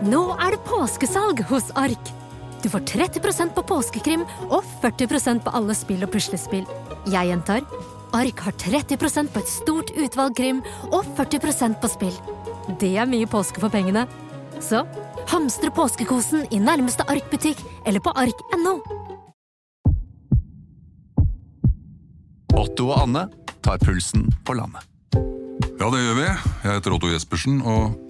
Nå er det påskesalg hos Ark! Du får 30% på påskekrim og 40% på alle spill og puslespill. Jeg gjentar Ark har 30% på et stort utvalg krim og 40% på spill. Det er mye påske for pengene. Så hamstre påskekosen i nærmeste Ark-butikk eller på ark.no. Otto og Anne tar pulsen på landet. Ja, det gjør vi. Jeg heter Otto Jespersen, og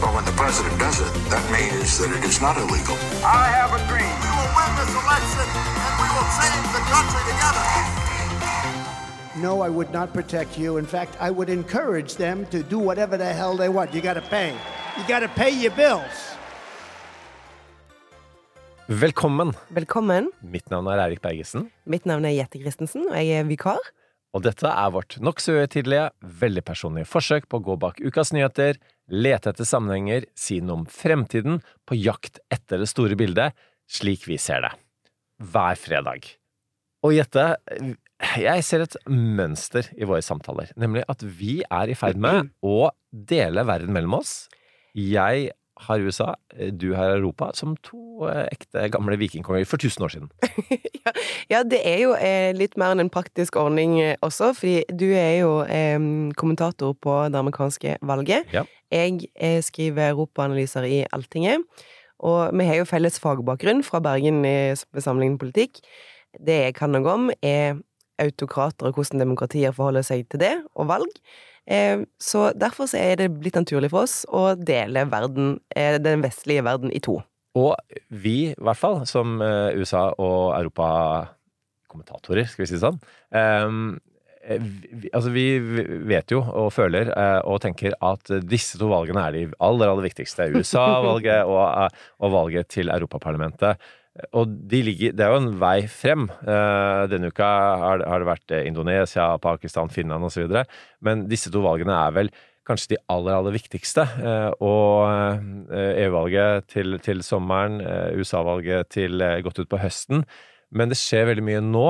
But when the president does it, that means that it is not illegal. I have a dream. We will win this election and we will change the country together. No, I would not protect you. In fact, I would encourage them to do whatever the hell they want. You got to pay. You got to pay your bills. Velkommen. Velkommen. Mitt navn er Eirik Bergesen, Mitt navn er Jette Christensen, og jeg er vikar. og dette er vårt nokså uhøytidelige, veldig personlige forsøk på å gå bak ukas nyheter, lete etter sammenhenger, si noe om fremtiden, på jakt etter det store bildet, slik vi ser det. Hver fredag. Og gjette, jeg ser et mønster i våre samtaler, nemlig at vi er i ferd med å dele verden mellom oss. Jeg har USA, du har Europa, som to eh, ekte gamle vikingkonger for 1000 år siden. ja, ja, det er jo eh, litt mer enn en praktisk ordning eh, også, fordi du er jo eh, kommentator på det amerikanske valget. Ja. Jeg eh, skriver europaanalyser i Alltinget, og vi har jo felles fagbakgrunn fra Bergen i sammenlignet politikk. Det jeg kan noe om, er autokrater og hvordan demokratier forholder seg til det, og valg. Eh, så derfor så er det blitt naturlig for oss å dele verden, eh, den vestlige verden i to. Og vi, i hvert fall, som eh, USA- og europakommentatorer, skal vi si det sånn vi, Altså, vi vet jo og føler og tenker at disse to valgene er de aller, aller viktigste. USA-valget og, og valget til Europaparlamentet. Og de ligger, det er jo en vei frem. Eh, Denne uka har, det- vært eh, Indonesia, Pakistan, Finland osv. Men disse to valgene er vel kanskje de aller, aller viktigste. Eh, Og EU-valget til, til sommeren, USA-valget til godt utpå høsten. Men det skjer veldig mye nå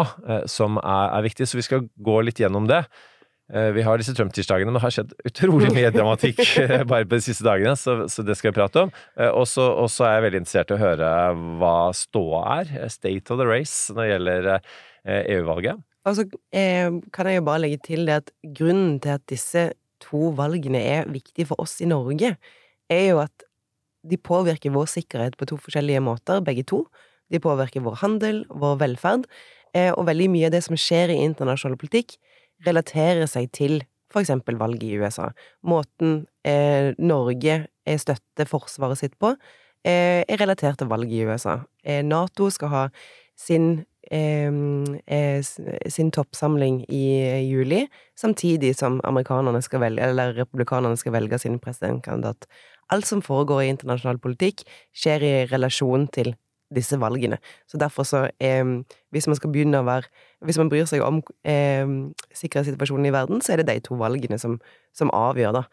som er, er viktig, så vi skal gå litt gjennom det. Eh, Vi har disse Trump-tirsdagene, men det har skjedd utrolig mye dramatikk eh, bare på de siste dagene, så, så det skal vi prate om. Eh, Og så er jeg veldig interessert i å høre hva ståa er, state of the race, når det gjelder EU-valget. Og så eh, kan jeg jo bare legge til det at grunnen til at disse to valgene er viktige for oss i Norge, er jo at de påvirker vår sikkerhet på to forskjellige måter, begge to. De påvirker vår handel, vår velferd, eh, og veldig mye av det som skjer i internasjonal politikk, relaterer seg til eksempel valget i USA. Måten eh, Norge eh, støtter forsvaret sitt på, eh, er relatert til valget i USA. Eh, Nato skal ha sin eh, eh, sin toppsamling i juli, samtidig som amerikanerne skal velge, eller republikanerne skal velge sin presidentkandidat. Alt som foregår i internasjonal politikk, skjer i relasjon til disse valgene. Så derfor så, hvis man skal begynne å være Hvis man bryr seg om eh, sikkerhetssituasjonen i verden, så er det de to valgene som, som avgjør, da.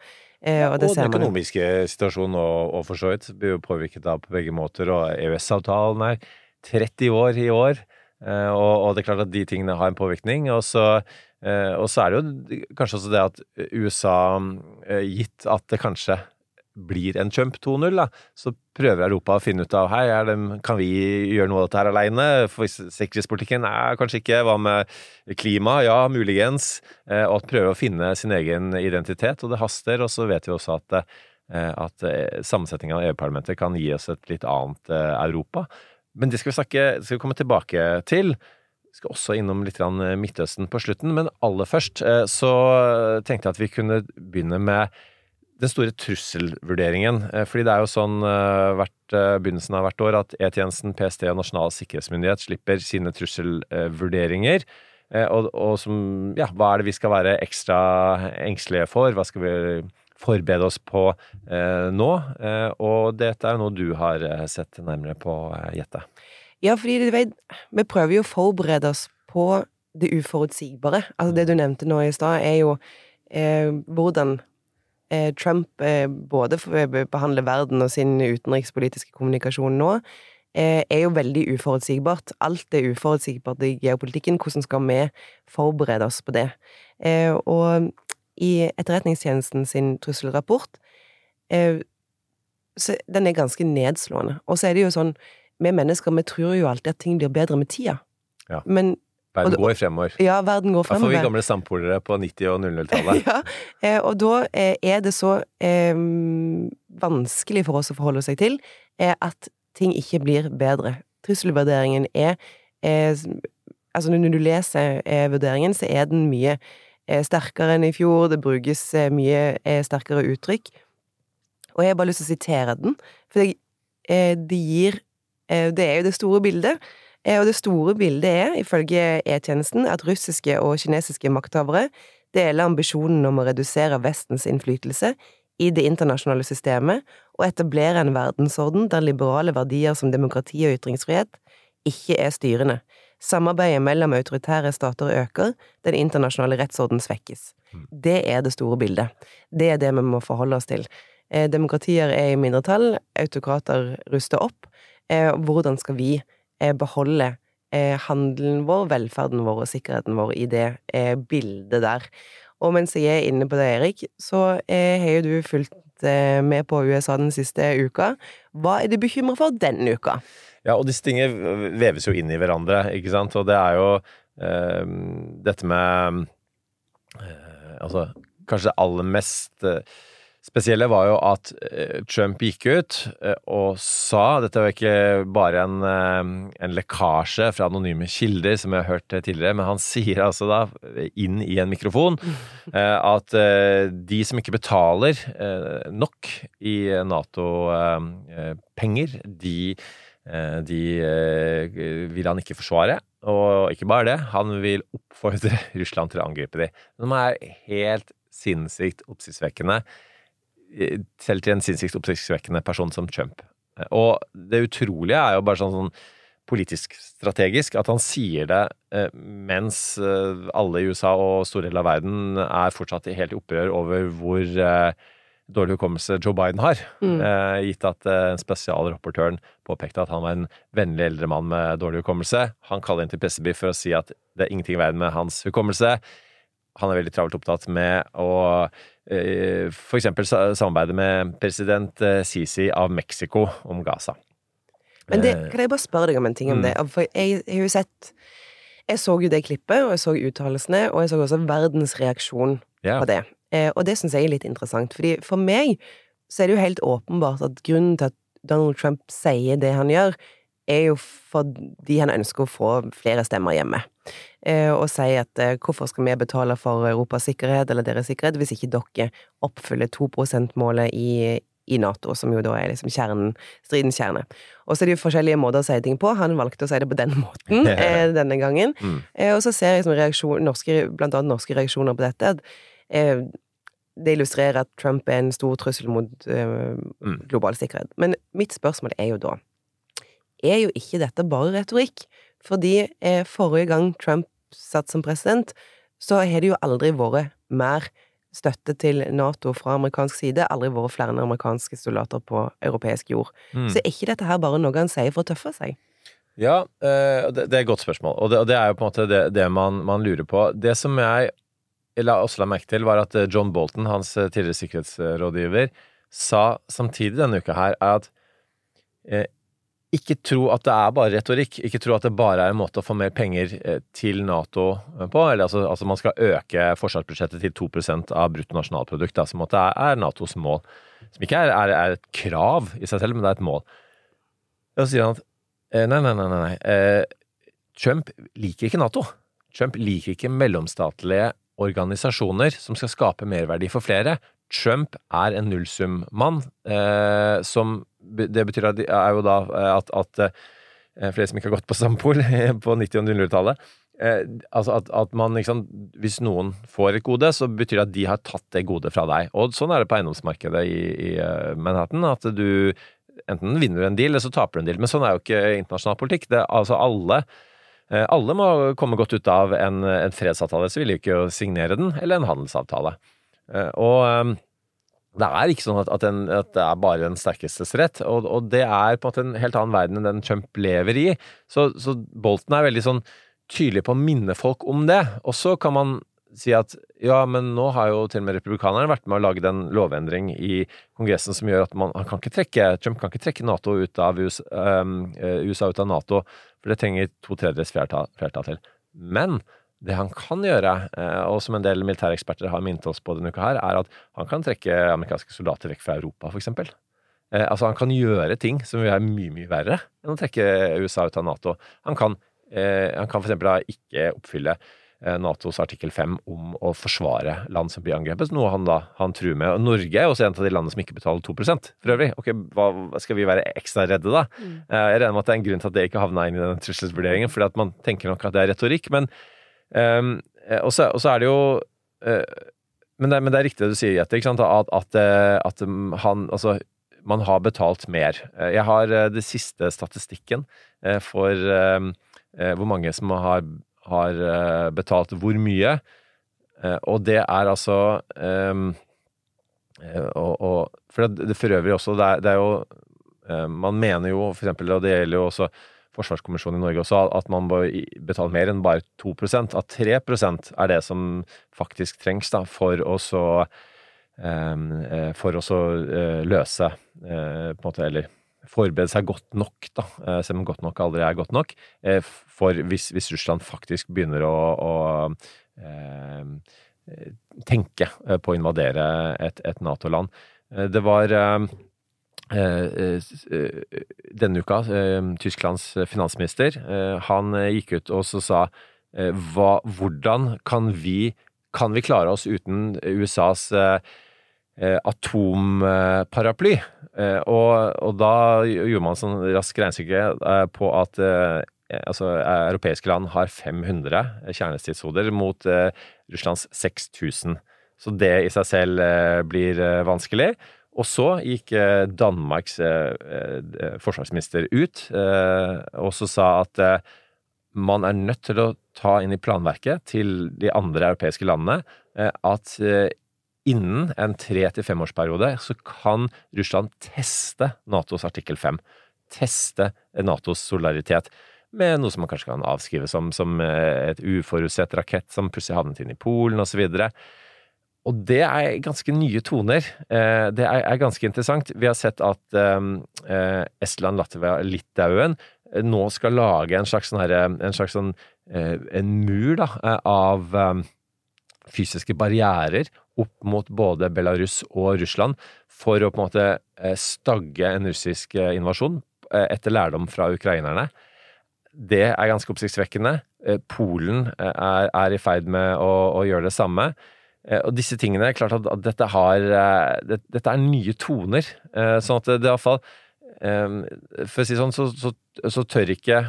Eh, Og, det den økonomiske man. situasjonen og, og for så vidt blir jo påvirket av på begge måter, og EØS-avtalen er 30 år i år, eh, og, og det er klart at de tingene har en påvirkning. Og så, eh, og så er det jo kanskje også det at USA, eh, gitt at det kanskje blir en Trump 2.0, da, så prøver Europa å finne ut av hei, det, kan vi gjøre noe av dette her alene? For sikkerhetspolitikken er kanskje ikke Hva med klima? Ja, muligens. Eh, og at prøver å finne sin egen identitet, og det haster. Og så vet vi også at, eh, at eh, sammensetningen av EU-parlamentet kan gi oss et litt annet Europa. Men det skal vi snakke, skal vi komme tilbake til. Vi skal også innom litt Midtøsten på slutten, men aller først så tenkte jeg at vi kunne begynne med den store trusselvurderingen. Eh, Fordi det er jo sånn eh, hvert eh, begynnelsen av hvert år at E-tjenesten, PST og Nasjonal sikkerhetsmyndighet slipper sine trusselvurderinger. Og, og som Ja, hva er det vi skal være ekstra engstelige for? Hva skal vi forberede oss på eh, nå? Og dette er jo noe du har sett nærmere på, Jette. Ja, fordi vet, vi prøver jo å forberede oss på det uforutsigbare. Altså det du nevnte nå i stad, er jo eh, hvordan Trump eh, både behandler verden og sin utenrikspolitiske kommunikasjon nå, eh, er jo veldig uforutsigbart. Alt er uforutsigbart i geopolitikken. Hvordan skal vi forberede oss på det? Eh, og i Etterretningstjenesten sin trusselrapport eh, så Den er ganske nedslående. Og så er det jo sånn Vi mennesker vi tror jo alltid at ting blir bedre med tida. Ja. Men Verden går fremover. ja, verden går Da får vi gamle sampolere på 90- og 00-tallet. Ja, eh, og da eh, er det så eh, vanskelig for oss å forholde seg til eh, at ting ikke blir bedre. Trusselvurderingen er eh, Altså, når du leser eh, vurderingen, så er den mye sterkere enn i fjor, det brukes mye sterkere uttrykk. Og jeg har bare lyst til å sitere den, for det, det gir Det er jo det store bildet. Eh, Og det store bildet er, ifølge E-tjenesten, at russiske og kinesiske makthavere deler ambisjonen om å redusere Vestens innflytelse i det internasjonale systemet og etablere en verdensorden der liberale verdier som demokrati og ytringsfrihet ikke er styrende. Samarbeidet mellom autoritære stater øker, den internasjonale rettsorden svekkes. Det er det store bildet. Det er det vi må forholde oss til. Eh, demokratier er i mindretall, autokrater ruster opp. Eh, hvordan skal vi beholde eh, handelen vår, velferden vår og sikkerheten vår i det eh, bildet der? Og mens jeg er inne på det, Erik, så eh, har jo du fulgt eh, med på USA den siste uka. Hva er du bekymra for denne uka? Ja, og disse tingene veves jo inn i hverandre, ikke sant? Og det er jo øh, dette med øh, Altså, kanskje det aller mest eh, spesielle var jo at eh, Trump gikk ut eh, og sa Dette var ikke bare en, eh, en lekkasje fra anonyme kilder, som jeg har hørt tidligere, men han sier altså da, inn i en mikrofon, at de som ikke betaler nok i Nato-penger, de De vil han ikke forsvare, og ikke bare det, han vil oppfordre Russland til å angripe dem. Som er helt sinnssykt oppsiktsvekkende, selv til en sinnssykt oppsiktsvekkende person som Trump. Og det utrolige er jo bare sånn, sånn politisk strategisk at han sier det eh, mens eh, alle i USA og store deler av verden er fortsatt i helt opprør over hvor eh, dårlig hukommelse Joe Biden har. Mm. Eh, gitt at eh, spesialrapportøren påpekte at han var en vennlig eldre mann med dårlig hukommelse. Han kaller inn til pressebrief for å si at det er ingenting i verden med hans hukommelse. Han er veldig travelt opptatt med å eh, for eksempel samarbeide med president eh, Sisi av Mexico om Gaza. Men det, Eh, kan jeg bare spørre deg om en ting om Mm. det? For jeg, jeg har jo sett Jeg så jo det klippet, og jeg så uttalelsene, og jeg så også verdens reaksjon yeah. på det. Eh, og det syns jeg er litt interessant, fordi for meg så er det jo helt åpenbart at grunnen til at Donald Trump sier det han gjør, er jo fordi han ønsker å få flere stemmer hjemme. Eh, og sier at eh, hvorfor skal vi betale for Europas sikkerhet eller deres sikkerhet hvis ikke dere oppfyller 2 %-målet i, i Nato, som jo da er liksom kjernen, stridens kjerne. Og så er det jo forskjellige måter å si ting på. Han valgte å si det på den måten eh, denne gangen. Mm. Eh, og så ser jeg liksom norske, blant annet norske reaksjoner på dette. at eh, det illustrerer at Trump er en stor trussel mot Mm. global sikkerhet. Men mitt spørsmål er jo da Er jo ikke dette bare retorikk? Fordi eh, forrige gang Trump satt som president, så har det jo aldri vært mer støtte til Nato fra amerikansk side, aldri vært flere amerikanske soldater på europeisk jord. Mm. Så er ikke dette her bare noe han sier for å tøffe seg? Ja, eh, det, det er et godt spørsmål, og det, og det er jo på en måte det, det man, man lurer på. Det som jeg la, også la merke til, var at eh, John Bolton, hans eh, tidligere sikkerhetsrådgiver, sa samtidig denne uka her, er at eh, ikke tro at det er bare retorikk. Ikke tro at det bare er en måte å få mer penger eh, til Nato eh, på. Eller altså, altså man skal øke forsvarsbudsjettet til 2 av bruttonasjonalprodukt, som det er, Natos mål. Som ikke er, er, er et krav i seg selv, men det er et mål. Og så sier han at eh, nei, nei, nei, nei, Trump liker ikke Nato. Trump liker ikke mellomstatlige organisasjoner som skal skape merverdi for flere. Trump er en nullsummann, eh, som Det betyr at, er jo da eh, at, at eh, flere som ikke har gått på Sampol på 90- og 00-tallet eh, altså at, at man liksom Hvis noen får et gode, så betyr det at de har tatt det godet fra deg. Og sånn er det på eiendomsmarkedet i, i Manhattan. At du enten vinner en deal, eller så taper du en deal. Men sånn er jo ikke internasjonal politikk. Det, altså alle alle må komme godt ut av en, en fredsavtale, så vil de ikke signere den, eller en handelsavtale. Og det er ikke sånn at, at, en, at, det er bare den sterkestes rett, og, og, det er på en måte en helt annen verden enn den Trump lever i. Så, så Bolton er veldig sånn tydelig på å minne folk om det. Og så kan man si at ja, men nå har jo til og med republikanerne vært med å lage den lovendring i Kongressen som gjør at man, kan ikke trekke, Trump kan ikke trekke NATO ut av USA, um, USA ut av Nato, for det trenger to tredjedels flertall til. Men det han kan gjøre, eh, og som en del militæreksperter har minnet oss på denne uka her, er at han kan trekke amerikanske soldater vekk fra Europa, f.eks. Eh, altså, han kan gjøre ting som vil være mye, mye verre enn å trekke USA ut av Nato. Han kan, eh, han kan f.eks. ikke oppfylle eh, Natos artikkel 5 om å forsvare land som blir angrepet, noe han da han truer med. Og Norge er også en av de landene som ikke betaler 2% for øvrig. Ok, hva, Skal vi være ekstra redde, da? Mm. Eh, jeg regner med at det er en grunn til at det ikke havna inn i den trusselsvurderingen, fordi at man tenker nok at det er retorikk. men Um, og, så, og, så, er det jo uh, men, det, men, det, er riktig det du sier, Jette, at, at, eh, at, han Altså, man har betalt mer. Jeg har det siste statistikken for uh, hvor mange som har, har betalt hvor mye. Og det er altså um, og, og, For det for øvrig også, det er, det er jo Man mener jo for eksempel, og det gjelder jo også Forsvarskommisjonen i Norge også, at man bør betale mer enn bare 2% At 3% er det som faktisk trengs da, for å så ehm, eh, For å så eh, løse eh, på en måte, Eller forberede seg godt nok, da, selv om godt nok aldri er godt nok, for hvis, hvis Russland faktisk begynner å, å ehm, tenke på å invadere et, et Nato-land. Det var ehm, Eh, eh, denne uka, eh, Tysklands finansminister, han gikk ut og sa hva, hvordan kan vi, kan vi klare oss uten USAs atomparaply? Og, og, da gjorde man sånn rask regnestykke på at altså, europeiske land har 500 kjernestidshoder mot Russlands 6000. Så det i seg selv blir vanskelig. Og så gikk eh, Danmarks eh, eh, forsvarsminister ut og så sa at man er nødt til å ta inn i planverket til de andre europeiske landene at innen en tre- til femårsperiode så kan Russland teste Natos artikkel 5. Teste Natos solidaritet med noe som man kanskje kan avskrive som, som et uforutsett rakett som plutselig havnet inn i Polen, osv. Og det er ganske nye toner. Eh, det er, ganske interessant. Vi har sett at ehm, eh, Estland, Latvia, Litauen eh, nå skal lage en slags, sånn en, slags sånn, en mur da, av fysiske barrierer opp mot både Belarus og Russland for å på en måte stagge en russisk invasjon etter lærdom fra ukrainerne. Det er ganske oppsiktsvekkende. Polen er, er i ferd med å, å gjøre det samme. Eh, og disse tingene, klart at, dette har eh, det, Dette er nye toner. Eh, sånn at det, iallfall For å si det sånn, så, så, så tør ikke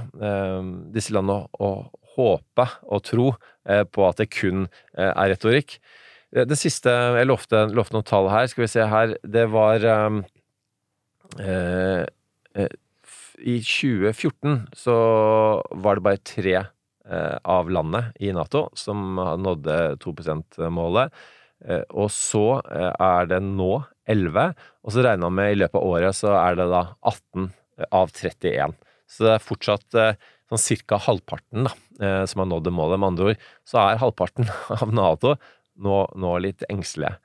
disse landene å, å håpe og tro på at det kun er retorikk. Det siste Jeg lovte, lovte, noen tall her. Skal vi se her. Det var I 2014 så var det bare tre Eh, av landet i Nato som nådde 2 %-målet. Eh, og så eh, er det nå 11, og så regner man med i løpet av året så er det da 18 av 31. Så det er fortsatt sånn cirka halvparten da, som har nådd det målet. Med andre ord så er halvparten av Nato nå, nå litt engstelige.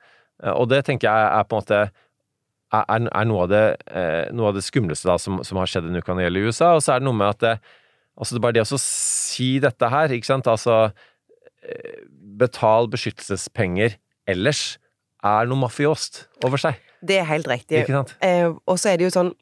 Og det tenker jeg er på en måte er, er noe, av det, det, skumleste da, som, som har skjedd denne uka i USA. Og så er det noe med at det, Altså, det er bare det å si dette her, ikke sant, altså eh, Betal beskyttelsespenger ellers er noe mafiost over seg. Det er helt riktig. Ikke sant? Eh, og så er det jo sånn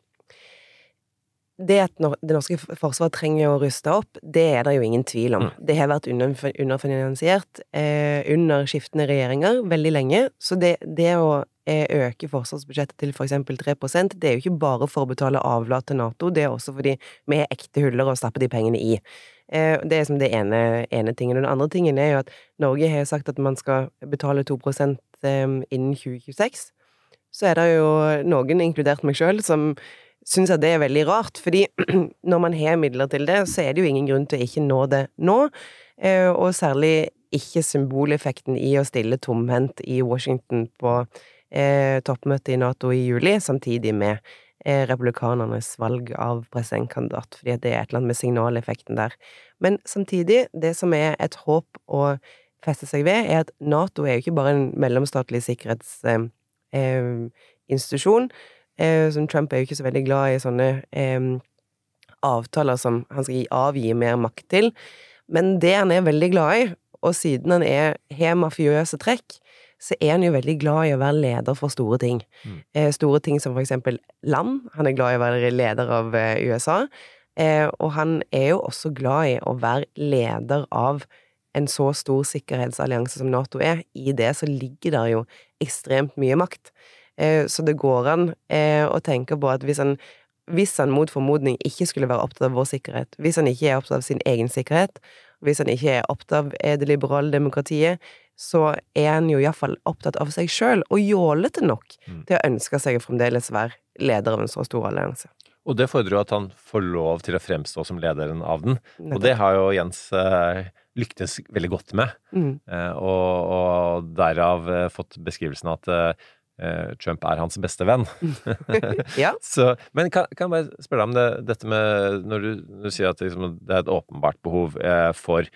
det at det norske forsvaret trenger å ruste opp, det er det jo ingen tvil om. Mm. Det har vært underfinansiert eh, under skiftende regjeringer veldig lenge. Så det, det å eh, øke forsvarsbudsjettet til for eksempel 3% det er jo ikke bare for å betale avlat til Nato, det er også fordi vi har ekte huller å stappe de pengene i. Eh, det er som det ene, ene tingen. Og den andre tingen er jo at Norge har sagt at man skal betale 2 eh, innen 2026. Så er det jo noen, inkludert meg sjøl, som syns jeg det er veldig rart, fordi når man har midler til det, så er det jo ingen grunn til å ikke nå det nå, eh, og særlig ikke symboleffekten i å stille tomhendt i Washington på eh, toppmøtet i Nato i juli, samtidig med eh, republikanernes valg av presidentkandidat, fordi det er et eller annet med signaleffekten der. Men samtidig, det som er et håp å feste seg ved, er at Nato er jo ikke bare en mellomstatlig sikkerhetsinstitusjon. Eh, som Trump er jo ikke så veldig glad i sånne eh, avtaler som han skal avgi mer makt til. Men det han er veldig glad i, og siden han er, har mafiøse trekk, så er han jo veldig glad i å være leder for store ting. Mm. Eh, store ting som for eksempel land. Han er glad i å være leder av eh, USA. Eh, og han er jo også glad i å være leder av en så stor sikkerhetsallianse som Nato er. I det så ligger der jo ekstremt mye makt. Eh, så det går an eh, å tenke på at hvis han, hvis han mot formodning ikke skulle være opptatt av vår sikkerhet, hvis han ikke er opptatt av sin egen sikkerhet, hvis han ikke er opptatt av eh, det liberale demokratiet, så er han jo iallfall opptatt av seg sjøl, og jålete nok Mm. til å ønske seg å fremdeles være leder av en så stor allianse. Og det fordrer jo at han får lov til å fremstå som lederen av den. Og det har jo Jens lyktes veldig godt med. Mm. Og, og derav fått beskrivelsen at Trump er hans beste venn. Ja. Så, men kan, kan jeg bare spørre deg om det, dette med Når du, du sier at liksom, det er et åpenbart behov eh, for,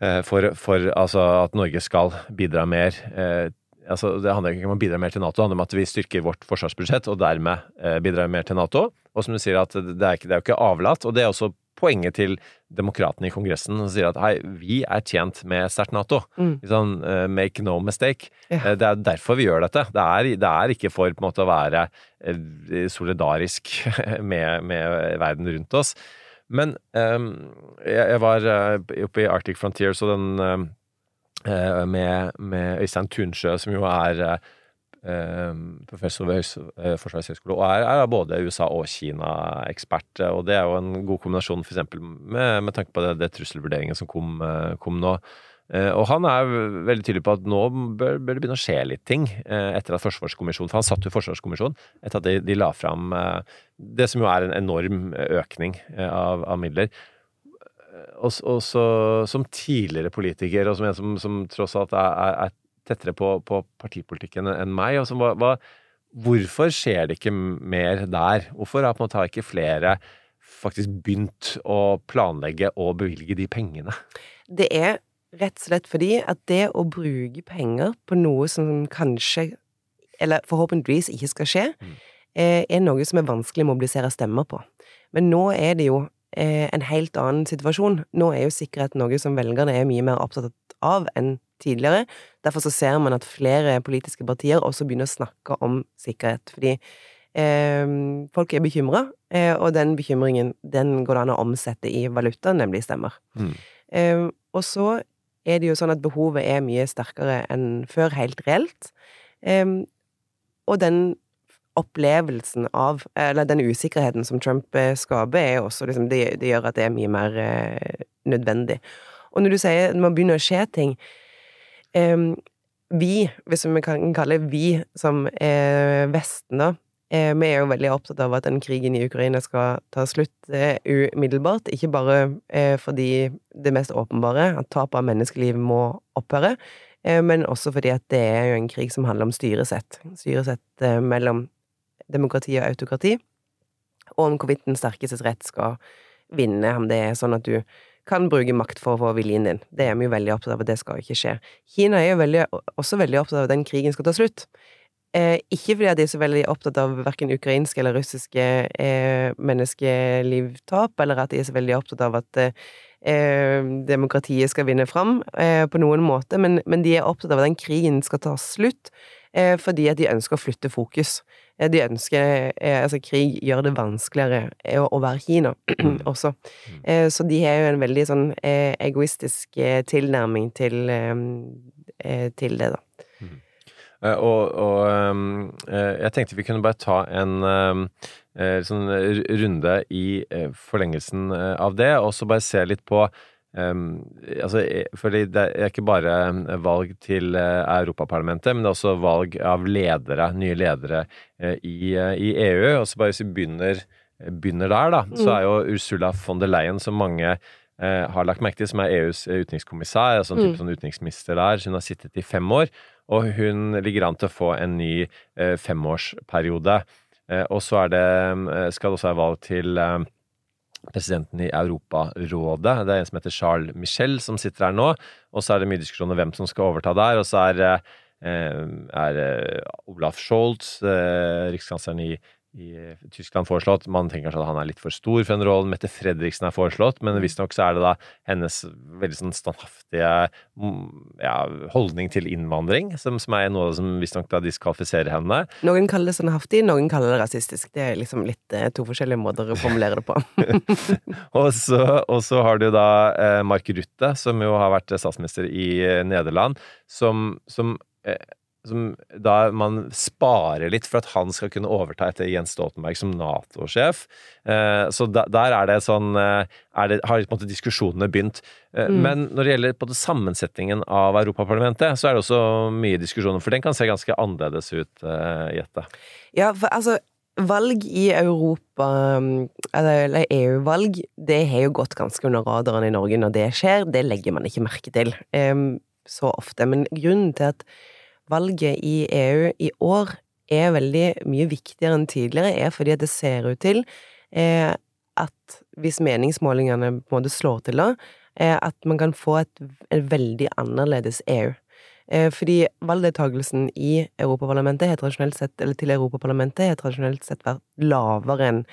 eh, for, for altså, at Norge skal bidra mer eh, altså, Det handler ikke om å bidra mer til Nato, det handler om at vi styrker vårt forsvarsbudsjett og dermed eh, bidrar mer til Nato. Og som du sier, at det er, ikke, det er jo ikke avlatt. Og det er også poenget til demokratene i Kongressen, som sier at hei, vi er tjent med sterkt Nato. Mm. Sånn, uh, make no mistake. Ja. Eh, Det er derfor vi gjør dette. Det er, det er ikke for måte å være eh, solidarisk med, med verden rundt oss. Men um, jeg, jeg var oppe i Arctic Frontiers og den med, med Øystein Tunsjø, som jo er professor ved eh, Forsvarets høgskole, og er, er både USA- og Kina-ekspert. eh, Og det er jo en god kombinasjon eksempel med, med tanke på det, det trusselvurderingen som kom, eh, kom nå. Eh, Og han er veldig tydelig på at nå bør, bør det begynne å skje litt ting eh, etter at Forsvarskommisjonen For han satt jo Forsvarskommisjonen etter at de, de la fram eh, det som jo er en enorm økning eh, av, av midler. Og, og så, som tidligere politiker, og som en som, som tross alt er, er, er tettere på, på partipolitikken enn meg, og som, hva, hva, hvorfor skjer det ikke mer der? Hvorfor har på en måte ikke flere faktisk begynt å planlegge og bevilge de pengene? Det er rett og slett fordi at det å bruke penger på noe som kanskje, eller forhåpentligvis ikke skal skje, Mm. eh, er noe som er vanskelig å mobilisere stemmer på. Men nå er det jo eh, en helt annen situasjon. Nå er jo sikkerhet noe som velgerne er mye mer opptatt av enn tidligere. Derfor så ser man at flere politiske partier også begynner å snakke om sikkerhet. Fordi eh, folk er bekymra, eh, og den bekymringen den går det an å omsette i valuta, nemlig stemmer. Mm. Eh, og så er det jo sånn at behovet er mye sterkere enn før, helt reelt. Eh, og den opplevelsen av Eller den usikkerheten som Trump eh, skaper, er også liksom det, det gjør at det er mye mer eh, nødvendig. Og når du sier det må begynne å skje ting Vi, hvis vi kan kalle vi som eh, Vesten, da, eh, vi er jo veldig opptatt av at den krigen i Ukraina skal ta slutt eh, umiddelbart. Ikke bare fordi det mest åpenbare, at tap av menneskeliv må opphøre, men også fordi at det er jo en krig som handler om styresett. Styresett mellom demokrati og autokrati, og om hvorvidt den sterkestes rett skal vinne, om det er sånn at du kan bruke makt for å få viljen din. Det er vi jo veldig opptatt av, og det skal jo ikke skje. Kina er jo veldig, også veldig opptatt av at den krigen skal ta slutt. Eh, ikke fordi de er så veldig opptatt av verken ukrainske eller russiske eh, menneskelivtap, eller at de er så veldig opptatt av at eh, demokratiet skal vinne fram eh, på noen måte, men, men de er opptatt av at den krigen skal ta slutt, eh, fordi at de ønsker å flytte fokus. Eh, De ønsker eh, Altså, krig gjør det vanskeligere eh, å, å være Kina også. Eh, Så de har jo en veldig sånn eh, egoistisk eh, tilnærming til, eh, eh, til det, da. Eh, Og, og ehm, eh, jeg tenkte vi kunne bare ta en ehm, eh, sånn runde i eh, forlengelsen eh, av det, og så bare se litt på Um, altså, eh, fordi det er ikke bare eh, valg til Europaparlamentet, men det er også valg av ledere, nye ledere i, i, EU. Og så bare hvis vi begynner, begynner der, da, mm. så er jo Ursula von der Leyen, som mange har lagt merke til, som er EUs utenrikskommissær, altså en type mm. sånn utenriksminister der. Hun har sittet i fem år, og hun ligger an til å få en ny femårsperiode. Og så er det, skal det også være valg til presidenten i Europarådet. Det er en som heter Charles Michel som sitter her nå. Og så er det mye diskusjon om hvem som skal overta der. Og så er, eh, er eh, Olaf Scholz, eh, rikskansleren i i Tyskland foreslått. Man tenker kanskje at han er litt for stor for den rollen. Mette Fredriksen er foreslått, men mm. visstnok så er det da hennes veldig sånn standhaftige mm, ja, holdning til innvandring som, som er noe som visstnok diskvalifiserer henne. Noen kaller det standhaftig, noen kaller det rasistisk. Det er liksom litt eh, to forskjellige måter å formulere det på. og, så, og, så, har du da eh, Mark Rutte, som jo har vært statsminister i eh, Nederland, som, som eh, som da man sparer litt for at han skal kunne overta etter Jens Stoltenberg som Nato-sjef. Eh, så der er det sånn eh, er det, Har på en måte diskusjonene begynt. Eh, mm. Men når det gjelder på det sammensetningen av Europaparlamentet, så er det også mye diskusjoner, for den kan se ganske annerledes ut, Jette. Ja, for altså Valg i Europa, eller EU-valg, det har jo gått ganske under radaren i Norge når det skjer. Det legger man ikke merke til så ofte. Men grunnen til at valget i EU i år er veldig mye viktigere enn tidligere, er fordi det ser ut til eh, at hvis meningsmålingene på en måte slår til da, eh, at man kan få et, et veldig annerledes EU. Eh, fordi valgdeltakelsen i Europaparlamentet tradisjonelt sett, eller til Europaparlamentet har tradisjonelt sett vært lavere enn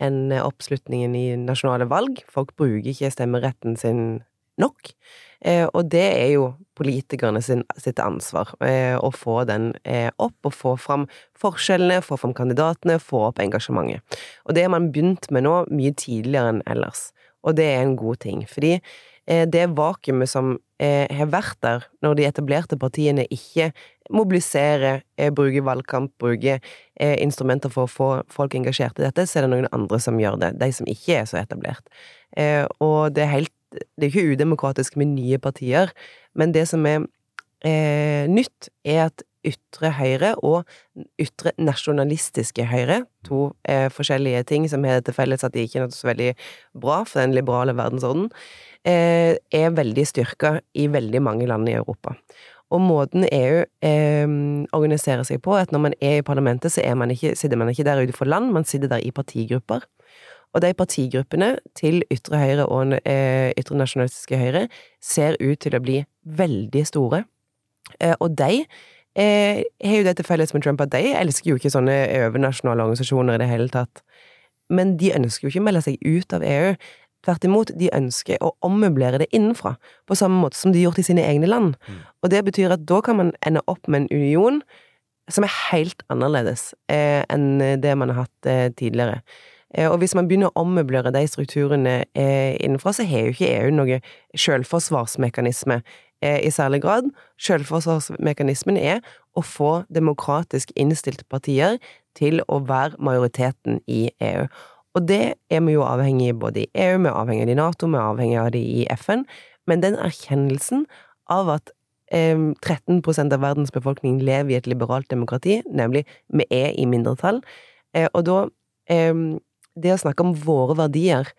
enn oppslutningen i nasjonale valg. Folk bruker ikke stemmeretten sin nok. Eh, og det er jo politikerne sin, sitt ansvar, eh, å få den eh, opp, og få fram forskjellene, få fram kandidatene, få opp engasjementet. Og det har man begynt med nå mye tidligere enn ellers, og det er en god ting. Fordi det vakuumet som har vært der når de etablerte partiene ikke mobiliserer, bruker valgkamp, bruker instrumenter for å få folk engasjert i dette, så er det noen andre som gjør det. De som ikke er så etablert. Og det er helt det er ikke udemokratisk med nye partier, men det som er eh, nytt, er at ytre høyre og ytre nasjonalistiske høyre, to eh, forskjellige ting som har til felles at de ikke er så veldig bra for den liberale verdensorden, eh, er veldig styrka i veldig mange land i Europa. Og måten EU eh, organiserer seg på, er at når man er i parlamentet, så man ikke, sitter man ikke der ute for land, man sitter der i partigrupper. Og de partigruppene til ytre høyre og eh, ytre nasjonalistiske høyre ser ut til å bli veldig store. Eh, og de eh, har jo det til felles med Trump at de elsker jo ikke sånne overnasjonale organisasjoner i det hele tatt. Men de ønsker jo ikke å melde seg ut av EU. Tvert imot, de ønsker å ommøblere det innenfra, på samme måte som de har gjort i sine egne land. Mm. Og det betyr at da kan man ende opp med en union som er helt annerledes eh, enn det man har hatt eh, tidligere. Eh, og hvis man begynner å ommøblere de strukturene eh, innenfra, så har jo ikke EU noe selvforsvarsmekanisme eh, i særlig grad. Selvforsvarsmekanismen er å få demokratisk innstilte partier til å være majoriteten i EU. Og det er vi jo avhengig av både i EU, vi er avhengig av det i Nato, vi er avhengig av det i FN. Men den erkjennelsen av at 13 av verdens befolkning lever i et liberalt demokrati, nemlig vi er i mindretall, og da det å snakke om våre verdier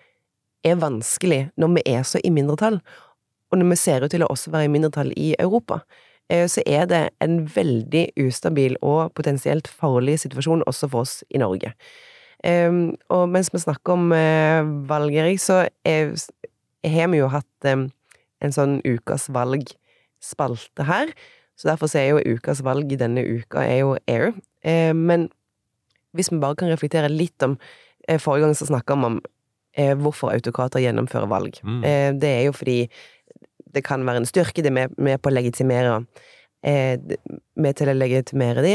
er vanskelig når vi er så i mindretall, og når vi ser ut til å også være i mindretall i Europa. Eh, så er det en veldig ustabil og potensielt farlig situasjon også for oss i Norge. Ehm, og mens vi snakker om eh, valg, så har vi jo hatt en sånn ukas valg-spalte her. Så derfor er jo ukas valg denne uka er jo AIR. Eh, men hvis vi bare kan reflektere litt om Eh, forrige gang så snakka vi om eh, hvorfor autokrater gjennomfører valg. Mm. Eh, det er jo fordi det kan være en styrke, det er med, på å legitimere eh, Med til å legitimere de.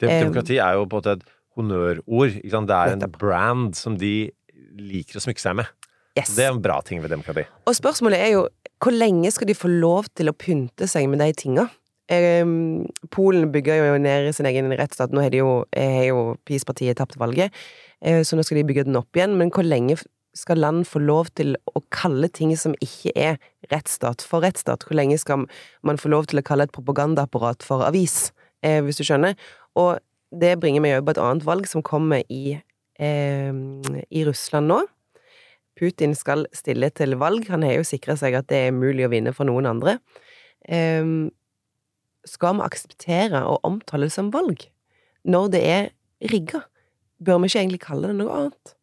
Eh, demokrati er jo på en måte et honnørord. Det er en brand som de liker å smykke seg med. Yes. Det er en bra ting ved demokrati. Og spørsmålet er jo hvor lenge skal de få lov til å pynte seg med de tinga? Polen bygger jo ned sin egen rettsstat. Nå har jo, jo PiS-partiet tapt valget. Eh, så nå skal de bygge den opp igjen. Men hvor lenge skal land få lov til å kalle ting som ikke er rettsstat, for rettsstat? Hvor lenge skal man få lov til å kalle et propagandaapparat for avis, eh, hvis du skjønner? Og det bringer meg over på et annet valg som kommer i, eh, i Russland nå. Putin skal stille til valg. Han har jo sikra seg at det er mulig å vinne for noen andre. Eh, skal vi akseptere å omtale det som valg når det er rigga? Bør vi ikke egentlig kalle det noe annet?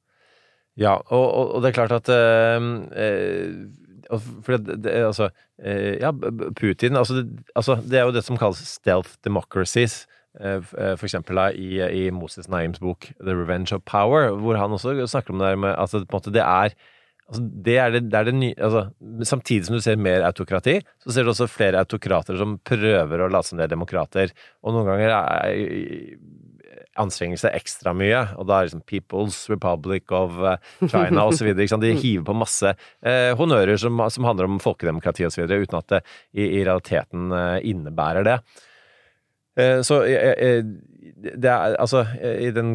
Ja, og, og, og det er klart at øh, øh, For det, det, altså øh, Ja, Putin altså det, altså det, er jo det som kalles stealth democracies. Eh, for eksempel i, i, Moses Naims bok The Revenge of Power, hvor han også snakker om det med altså det er altså det er det, det, er det nye altså, Samtidig som du ser mer autokrati, så ser du også flere autokrater som prøver å late som de er demokrater. Og noen ganger er, anstrenger seg ekstra mye, og da er liksom People's Republic of eh, China osv. De hiver på masse eh, honnører som, som, handler om folkedemokrati osv., uten at det i, i realiteten eh, innebærer det. Eh, så eh, eh, det er altså I den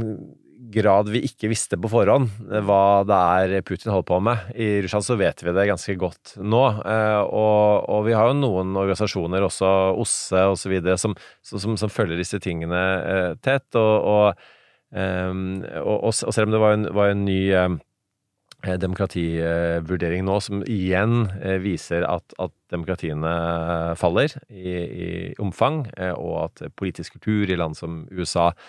grad vi ikke visste på forhånd hva det er Putin holder på med. I Russland så vet vi det ganske godt nå. Eh, og, og vi har jo noen organisasjoner, også OSSE osv., som, som, som følger disse tingene eh, tett. Og, og, ehm, og, selv om det var en, var en ny eh, demokrativurdering nå som igjen viser at, at demokratiene faller i, i omfang, og at politisk kultur i land som USA Eh,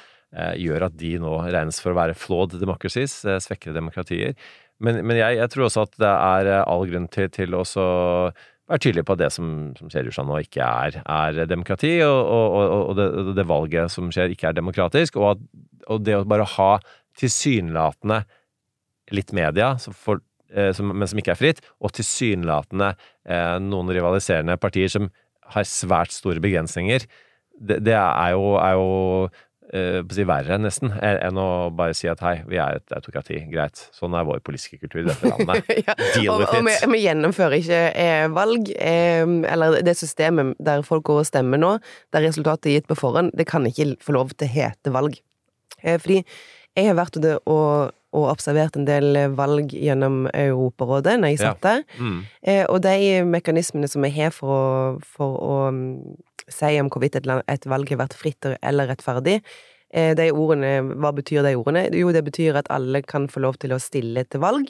gjør at de nå regnes for å være flawed democracies, eh, svekkede demokratier. Men, men jeg, jeg, tror også at det er eh, all grunn til, til å være tydelig på at det som, som skjer i Russland nå, ikke er, er demokrati, og, og, og det, det, valget som skjer, ikke er demokratisk. Og, at, og det å bare ha tilsynelatende litt media, for, eh, som, men som ikke er fritt, og tilsynelatende eh, noen rivaliserende partier som har svært store begrensninger, det, det er, jo, er jo uh, si verre, nesten, enn å bare si at hei, vi er et autokrati. Greit. Sånn er vår politiske kultur i dette landet. ja, Deal with og, og it. Vi, vi, gjennomfører ikke eh, valg, eh, eller det systemet der folk går og stemmer nå, der resultatet er gitt på forhånd, det kan ikke få lov til å hete valg. Eh, fordi jeg har vært og, og observert en del valg gjennom Europarådet når jeg satt der. Ja. Mm. Eh, og de mekanismene som vi har for å, for å si om hvorvidt et, et valg har vært fritt eller rettferdig. Eh, de ordene, hva betyr de ordene? Jo, det betyr at alle kan få lov til å stille til valg,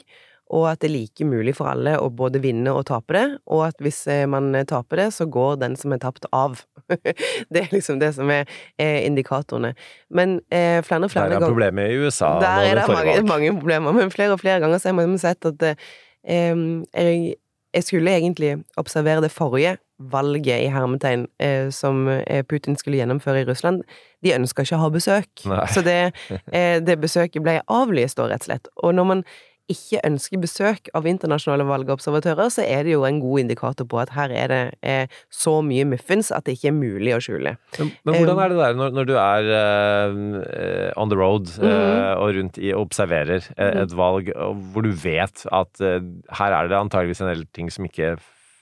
og at det er like mulig for alle å både vinne og tape det, og at hvis eh, man taper det, så går den som er tapt, av. det er liksom det som er, er indikatorene. Men eh, flere og flere ganger Der er problemet i USA. Der er det mange, mange, problemer, men flere og flere ganger så har man sett at eh, jeg, jeg skulle egentlig observere det forrige valget i hermetegn eh, som eh, Putin skulle gjennomføre i Russland. De ønska ikke å ha besøk, Nei. så det, eh, det, besøket ble avlyst, da, rett og slett. Og når man ikke ønsker besøk av internasjonale valgobservatører, så er det jo en god indikator på at her er det eh, så mye muffins at det ikke er mulig å skjule. Men, men hvordan er det der når, når du er uh, on the road uh, mm. og rundt i observerer et, mhm. et valg, hvor du vet at uh, her er det antageligvis en del ting som ikke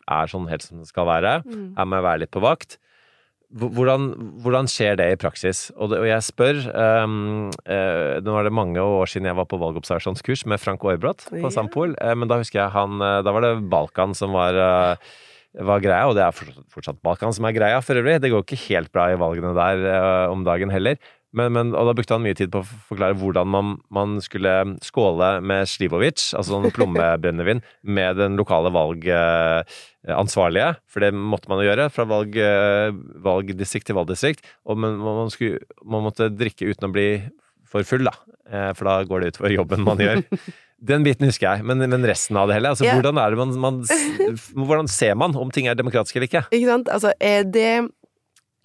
er sånn helt som det skal være. Mm. Her må jeg være litt på vakt. Hvordan, hvordan, skjer det i praksis? Og, det, og jeg spør um, uh, Nå er det mange år siden jeg var på valgobservasjonskurs med Frank Aarbrot på yeah. Sampol, uh, men da husker jeg han uh, Da var det Balkan som var, var greia, og det er fortsatt, fortsatt, Balkan som er greia for øvrig. Det går ikke helt bra i valgene der om dagen heller. Men, men, og da brukte han mye tid på å forklare hvordan man, man skulle skåle med Slivovic, altså sånn plommebrennevin, med den lokale valgansvarlige. For det måtte man jo gjøre, fra valg, valgdistrikt til valgdistrikt. Og man, man, skulle, man, måtte drikke uten å bli for full, da. Eh, for da går det utover jobben man gjør. Den biten husker jeg, men, men resten av det hele? Altså, ja. hvordan, er det man, man, hvordan ser man om ting er demokratiske eller ikke? Ikke sant. Altså, det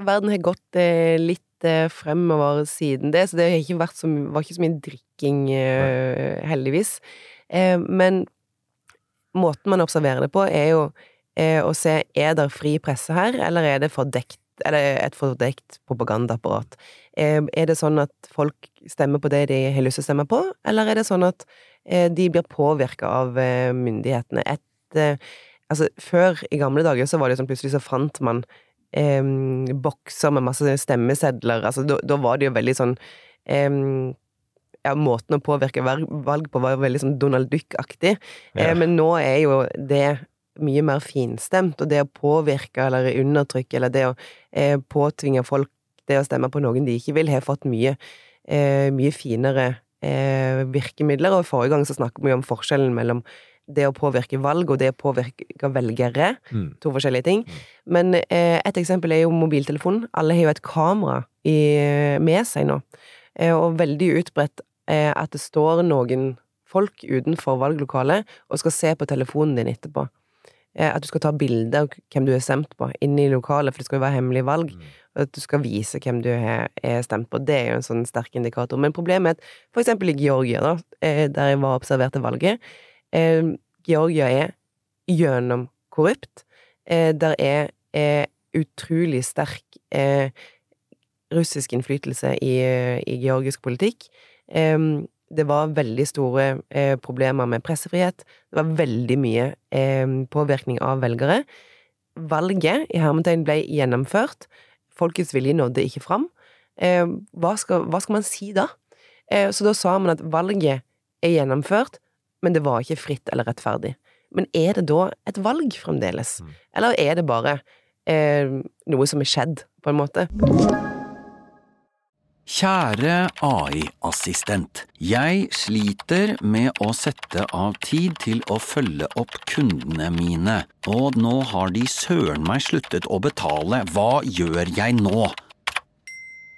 Verden har gått eh, litt Eh, fremover siden det, så det har ikke så, var ikke så mye drikking, eh, heldigvis. Eh, men måten man observerer det på, er jo å se er det fri presse her, eller er det fordekt, eller et fordekt propagandaapparat? Er det sånn at folk stemmer på det de har lyst til å stemme på, eller er det sånn at de blir påvirka av myndighetene? Et, altså, før, i gamle dager, så var det sånn plutselig så fant man eh, bokser med masse stemmesedler. Altså, da, da, var det jo veldig sånn eh, ja, måten å påvirke valg, på var veldig sånn Donald Duck-aktig. Ja. Eh, men nå er jo det mye mer finstemt, og det å påvirke eller undertrykke, eller det å eh, påtvinge folk det å stemme på noen de ikke vil, har fått mye, eh, mye finere eh, virkemidler. Og forrige gang så snakket vi om forskjellen mellom det å påvirke valg og det å påvirke velgere. Mm. To forskjellige ting. Men eh, et eksempel er jo mobiltelefonen. Alle har jo et kamera i, med seg nå. Eh, og veldig utbredt eh, at det står noen folk utenfor valglokalet og skal se på telefonen din etterpå. Eh, at du skal ta bilde av hvem du har stemt på, inne i lokalet, for det skal jo være hemmelig valg. Og at du skal vise hvem du har har stemt på. Det er jo en sånn sterk indikator. Men problemet er at for eksempel i Georgia, da, eh, der jeg var og observerte valget eh, Georgia er gjennomkorrupt. Eh, der er eh, utrolig sterk eh, russisk innflytelse i, i georgisk politikk. Eh, det var veldig store eh, problemer med pressefrihet. Det var veldig mye eh, påvirkning av velgere. Valget i hermetegn ble gjennomført. Folkets vilje nådde ikke fram. Eh, hva, skal, hva skal man si da? Eh, så da sa man at valget er gjennomført, men det var ikke fritt eller rettferdig. Men er det da et valg fremdeles? Eller er det bare eh, noe som er skjedd, på en måte? Kjære AI-assistent. Jeg sliter med å sette av tid til å følge opp kundene mine, og nå har de søren meg sluttet å betale. Hva gjør jeg nå?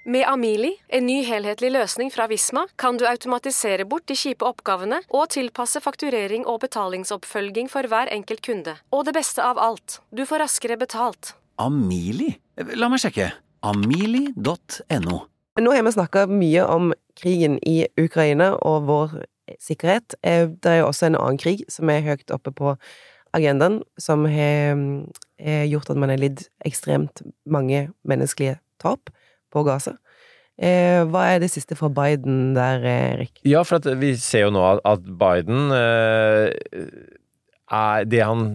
Med Amili, en ny helhetlig løsning fra Visma, kan du automatisere bort de kjipe oppgavene og tilpasse fakturering og betalingsoppfølging for hver enkelt kunde. Og det beste av alt, du får raskere betalt. Amili? La meg sjekke. Amili.no. Nå har vi snakka mye om krigen i Ukraina og vår sikkerhet. Eh, Det er jo også en annen krig som er høyt oppe på agendaen, som har eh, gjort at man har lidd ekstremt mange menneskelige tap på Gaza. Eh, Hva er det siste fra Biden der, Erik? Ja, for at vi ser jo nå at- Biden eh, er det han,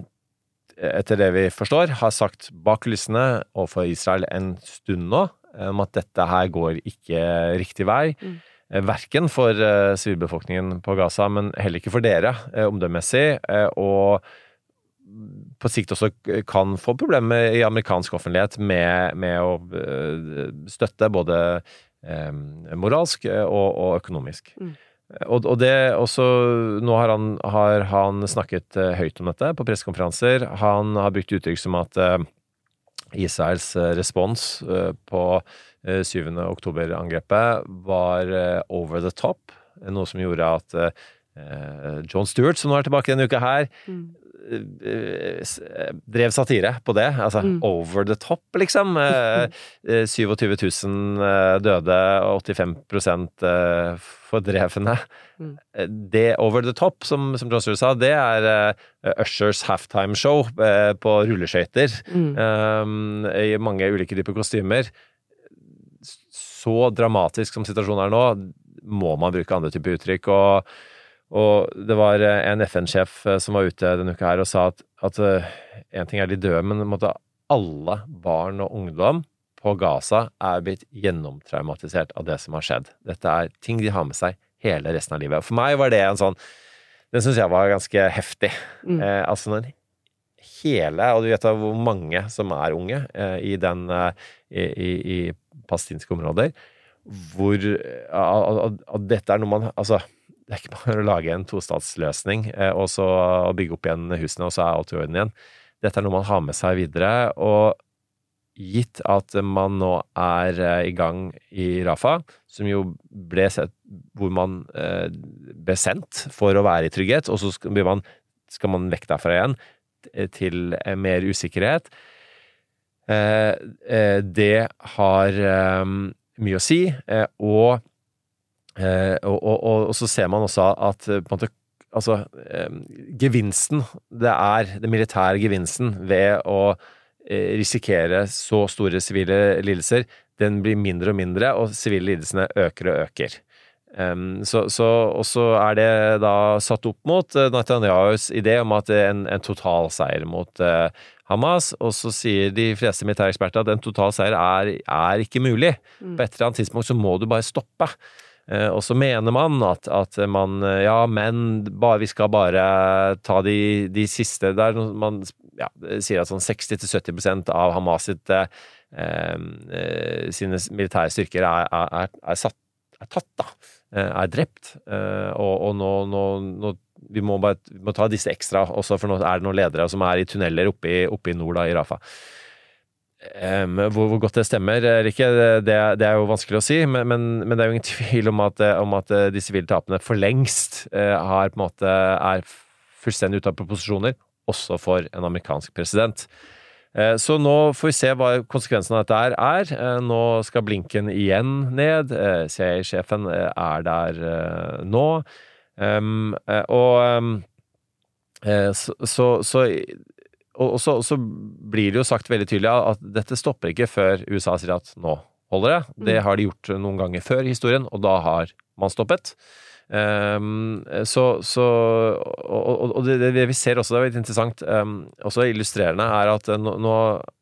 etter det vi forstår, har sagt bak kulissene overfor Israel en stund nå, om at dette her går ikke riktig vei. Mm. Eh, Verken for eh, sivilbefolkningen på Gaza, men heller ikke for dere, eh, omdømmessig. eh, Og på sikt også kan få problemer i amerikansk offentlighet med, med å eh, støtte både eh, moralsk eh, og, og økonomisk. Mm. Og, og det også Nå har han, har han snakket eh, høyt om dette på pressekonferanser. Han har brukt uttrykk som at eh, Israels respons eh, på eh, 7. oktober-angrepet var over the top. Noe som gjorde at John Stewart, som nå er tilbake denne uka her, eh, drev satire på det. Altså Mm. over the top, liksom. Eh, eh, 27 000 eh, døde, og 85 eh, fordrevne. Mm. Eh, Det over the top, som, som John Stewart sa, det er eh, Ushers halftime show eh, på rulleskøyter. Mm. Um, I mange ulike typer kostymer. Så dramatisk som situasjonen er nå, må man bruke andre typer uttrykk. Og, og det var eh, en FN-sjef eh, som var ute denne uka her og sa at, at eh, en ting er de døde, men måtte alle barn og ungdom på Gaza er blitt gjennomtraumatisert av det som har skjedd. Dette er ting de har med seg hele resten av livet. Og For meg var det en sånn Den syns jeg var ganske heftig. Mm. Eh, altså når hele, og du vet da hvor mange som er unge eh, i den eh, i, i, i palestinske områder, hvor at dette er noe man Altså, det er ikke bare å lage en tostatsløsning eh, og så bygge opp igjen husene, og så er alt i orden igjen. Dette er noe man har med seg videre. og Gitt at man nå er eh, i gang i Rafa, som jo ble sett hvor man eh, ble sendt for å være i trygghet, og så skal, man, skal man vekk derfra igjen til mer usikkerhet. Det har mye å si, og, eh, og, og, og, så ser man også at eh, måte Altså, eh, gevinsten det er den militære gevinsten ved å eh, risikere så store sivile lidelser, den blir mindre og mindre, og sivile lidelsene øker og øker. Um, så, så, og så er det da satt opp mot uh, Netanyahus idé om at det er en, en totalseier mot uh, Hamas, og så sier de fleste militære eksperter at en total seier er, er ikke mulig. Mm. På et eller annet tidspunkt så må du bare stoppe. Eh, og så mener man at, at man eh, Ja, men vi skal bare ta de, de siste Der man ja, sier at sånn 60-70 av Hamas sitt eh, eh, sine militære styrker er, er, er, satt, er tatt, da. Er drept. Og, og nå, nå, nå vi må bare vi må ta disse ekstra også, for nå er det noen ledere som er i tunneler oppe i, oppe i nord, da, i Rafa. Um, hvor, hvor, godt det stemmer eller ikke, det, det, er jo vanskelig å si, men, men, men, det er jo ingen tvil om at, om at de sivile tapene for lengst uh, har på en måte er fullstendig ute av proposisjoner, også for en amerikansk president. Uh, så nå får vi se hva konsekvensen av dette er. Uh, nå skal blinken igjen ned. CIA-sjefen er der nå. Um, og um, så, så, så og, så, så, blir det jo sagt veldig tydelig at dette stopper ikke før USA sier at nå holder det. Det mm. har de gjort noen ganger før i historien, og da har man stoppet. Um, så, så og, og det, det, vi ser også, det er veldig interessant, um, også illustrerende, er at nå, nå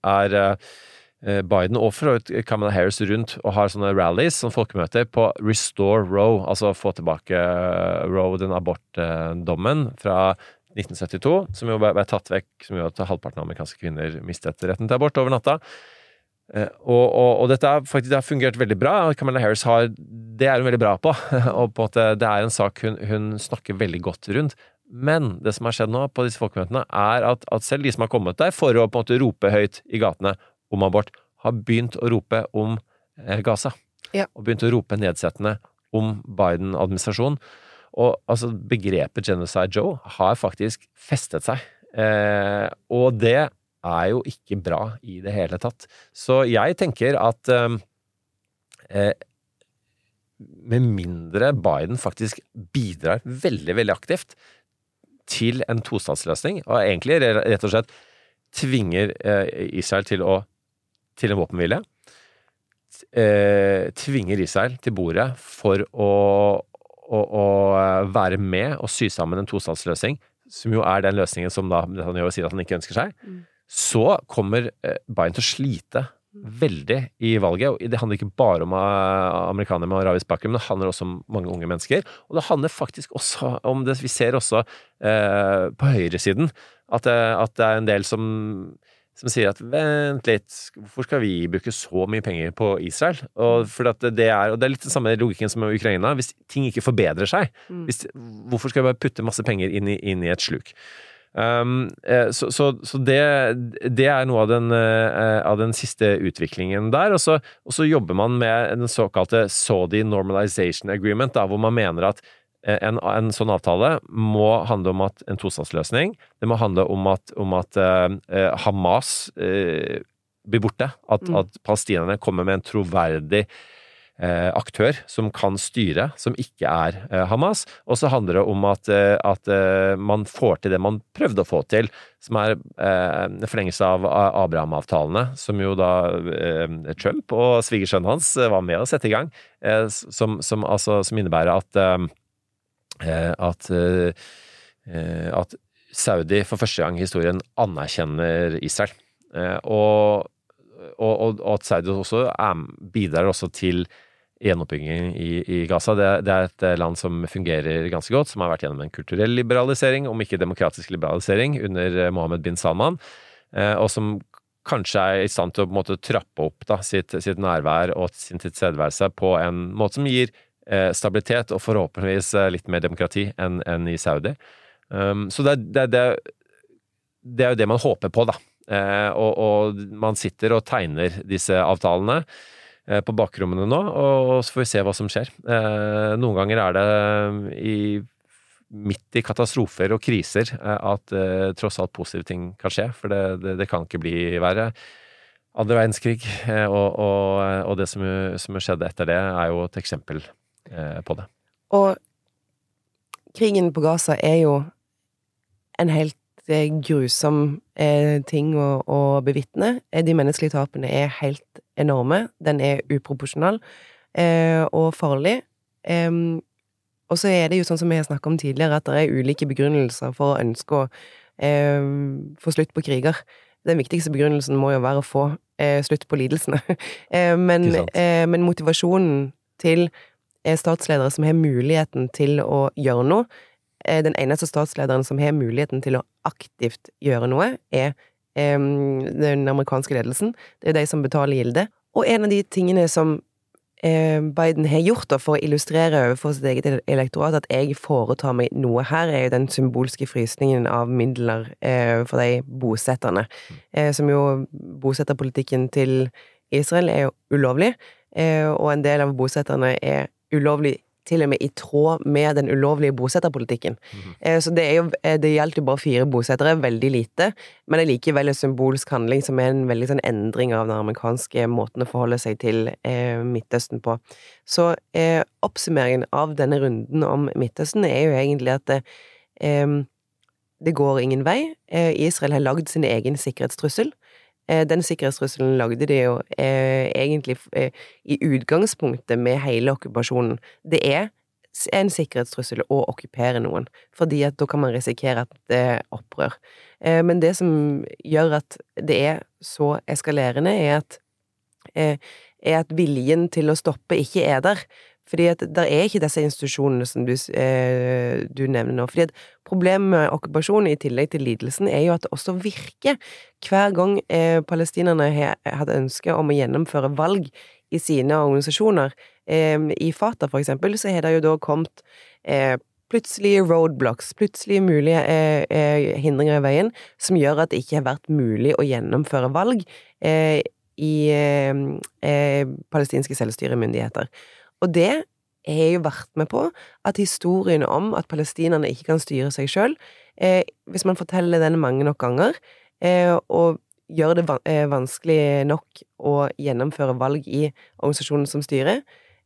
er uh, Biden og for Kamala Harris rundt og har sånne rallies, sånne folkemøter, på Restore Roe, altså få tilbake Roe, den abortdommen fra 1972, som jo ble tatt vekk, som gjorde at halvparten av amerikanske kvinner mistet retten til abort over natta. Eh, og, og, og dette har faktisk det har fungert veldig bra. Camilla Harris har Det er hun veldig bra på. og på en måte, det er en sak hun, hun, snakker veldig godt rundt. Men det som har skjedd nå på disse folkemøtene, er at, at, selv de som har kommet der for å på en måte rope høyt i gatene om abort, har begynt å rope om eh, Gaza. Ja. Og begynt å rope nedsettende om Biden-administrasjonen. Og altså, begrepet Genocide Joe har faktisk festet seg. Eh, og det er jo ikke bra i det hele tatt. Så jeg tenker at eh, eh, med mindre Biden faktisk bidrar veldig, veldig aktivt til en tostatsløsning, og egentlig rett og slett tvinger eh, Israel til å til en våpenhvile, eh, tvinger Israel til bordet for å å, å eh, være med og sy sammen en tostatsløsning, som jo er den løsningen som da Netanyahu sier at han ikke ønsker seg, mm. så kommer Bayern Biden til å slite veldig i valget. og Det handler ikke bare om eh, amerikanere med arabisk bakgrunn, men det handler også om mange unge mennesker. Og det handler faktisk også om det vi ser også eh, på høyresiden, at, at det er en del som som sier at vent litt, hvorfor skal vi bruke så mye penger på Israel? Og, det, er, og det er litt den samme logikken som med Ukraina. Hvis ting ikke forbedrer seg, mm. hvis, hvorfor skal vi bare putte masse penger inn i, inn i et sluk? Um, eh, så, så, så det, det, er noe av den, uh, av den siste utviklingen der. Og så, og så, jobber man med den såkalte Saudi Normalization Agreement, da, hvor man mener at Eh, en, en, sånn avtale må handle om at en tostatsløsning. Det må handle om at, om at eh, Hamas eh, blir borte. At, mm. at, palestinerne kommer med en troverdig eh, aktør som kan styre, som ikke er Hamas. Og så handler det om at, at man får til det man prøvde å få til, som er en forlengelse av Abraham-avtalene, som jo da Trump og svigersønnen hans var med å sette i gang, som, som, altså, som innebærer at Eh, at, eh, eh, at Saudi for første gang i historien anerkjenner Israel. Og, og, og at Saudi også er, bidrar også til gjenoppbygging i, i Gaza. Det, det, er et land som fungerer ganske godt, som har vært gjennom en kulturell liberalisering, om ikke demokratisk liberalisering, under Mohammed bin Salman, og som kanskje er i stand til å måte trappe opp da, sitt, sitt nærvær og sin tilstedeværelse på en måte som gir Eh, stabilitet og forhåpentligvis eh, litt mer demokrati enn, enn i Saudi. Um, så det, det, det, det, er jo det man håper på, da. Uh, og, og, man sitter og tegner disse avtalene eh, på bakrommene nå, og, så får vi se hva som skjer. Eh, noen ganger er det i, midt i katastrofer og kriser eh, at tross alt positive ting kan skje, for det, kan ikke bli verre. Andre verdenskrig og, og, det som, som skjedde etter det, er jo et eksempel Eh, på det. Og krigen på Gaza er jo en helt eh, grusom eh, ting å, å bevitne. De menneskelige tapene er helt enorme. Den er uproporsjonal og farlig. og så er det jo sånn som vi har snakka om tidligere, at det er ulike begrunnelser for å ønske å få slutt på kriger. Den viktigste begrunnelsen må jo være å få slutt på lidelsene. men, men motivasjonen til eh, statsledere som har muligheten til å gjøre noe. Eh, Den eneste statslederen som har muligheten til å aktivt gjøre noe, er den amerikanske ledelsen. Det er de som betaler gildet. Og en av de tingene som eh, Biden har gjort for å illustrere overfor sitt eget elektorat at jeg foretar meg noe her, er jo den symbolske frysningen av midler eh, for de bosetterne. Som jo Bosetterpolitikken til Israel er jo ulovlig, og en del av bosetterne er ulovlig til og med i tråd med den ulovlige bosetterpolitikken. Mm. Så det, er jo, eh, det gjaldt jo bare fire bosettere, veldig lite, men det er likevel en symbolsk handling som er en veldig sånn endring av den amerikanske måten å forholde seg til eh, Midtøsten på. Så eh, oppsummeringen av denne runden om Midtøsten er jo egentlig at det, eh, det går ingen vei. Eh, Israel har lagd sin egen sikkerhetstrussel. Eh, Den sikkerhetstrusselen lagde de jo eh, egentlig eh, i utgangspunktet med hele okkupasjonen. Det er en sikkerhetstrussel å okkupere noen, fordi at da kan man risikere at det opprør. Men det som gjør at det er så eskalerende, er at, er at viljen til å stoppe ikke er der. Fordi at det er ikke disse institusjonene som du, eh, du nevner nå. Fordi at problemet med okkupasjonen, i tillegg til lidelsen, er jo at det også virker. Hver gang eh, palestinerne har hatt ønske om å gjennomføre valg i sine organisasjoner, eh, i Fatah for eksempel, så har det jo da kommet eh, plutselige roadblocks, plutselige mulige eh, eh, hindringer i veien, som gjør at det ikke har vært mulig å gjennomføre valg eh, i eh, eh, palestinske selvstyremyndigheter. Og det har jo vært med på at historien om at palestinerne ikke kan styre seg sjøl, eh, hvis man forteller den mange nok ganger, eh, og gjør det van eh, vanskelig nok å gjennomføre valg i organisasjonen som styrer,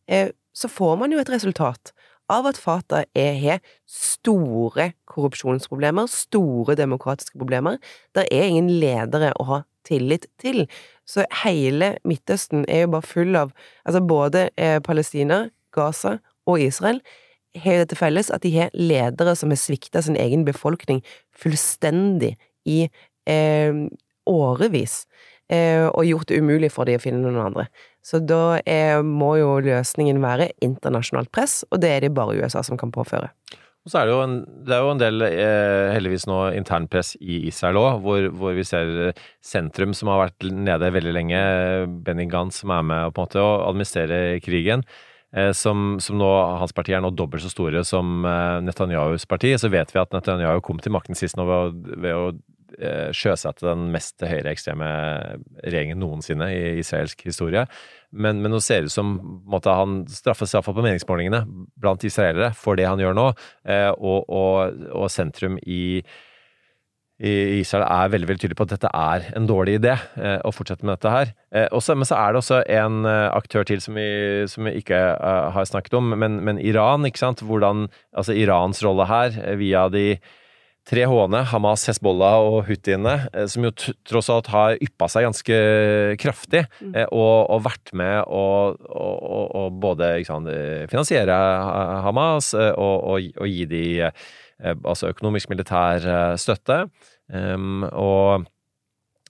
eh, så får man jo et resultat av at Fatah har store korrupsjonsproblemer, store demokratiske problemer. Det er ingen ledere å ha tillit til. Så hele Midtøsten er jo bare full av Altså både eh, Palestina, Gaza og Israel har jo det til felles at de har ledere som har svikta sin egen befolkning fullstendig i eh, årevis. Eh, og gjort det umulig for dem å finne noen andre. Så da er, må jo løsningen være internasjonalt press, og det er det bare USA som kan påføre. Og så er det jo en, det jo en del, eh, heldigvis nå, internpress i Israel òg, hvor, hvor vi ser eh, sentrum som har vært nede veldig lenge, Benny Gantz som er med på en måte å administrere krigen, eh, som, som nå, hans parti er nå dobbelt så store som eh, Netanyahus parti. Så vet vi at Netanyahu kom til makten sist nå ved å, ved å eh, sjøsette den mest høyreekstreme regjeringen noensinne i israelsk historie. Men, men nå ser det ut som måtte han straffes iallfall på meningsmålingene blant israelere for det han gjør nå, eh, og, og, og sentrum i Israel er veldig veldig tydelig på at dette er en dårlig idé eh, å fortsette med dette her. Eh, også, men så er det også en aktør til som vi, som vi ikke har snakket om, men, men Iran. ikke sant? Hvordan, altså Irans rolle her, via de tre H-ene, Hamas, Hezbollah og Houthiene, eh, som jo tross alt har yppa seg ganske kraftig, eh, og, og vært med å og, og, og både sant, eh, finansiere Hamas eh, og, gi de eh, altså økonomisk militær eh, støtte. Um, og,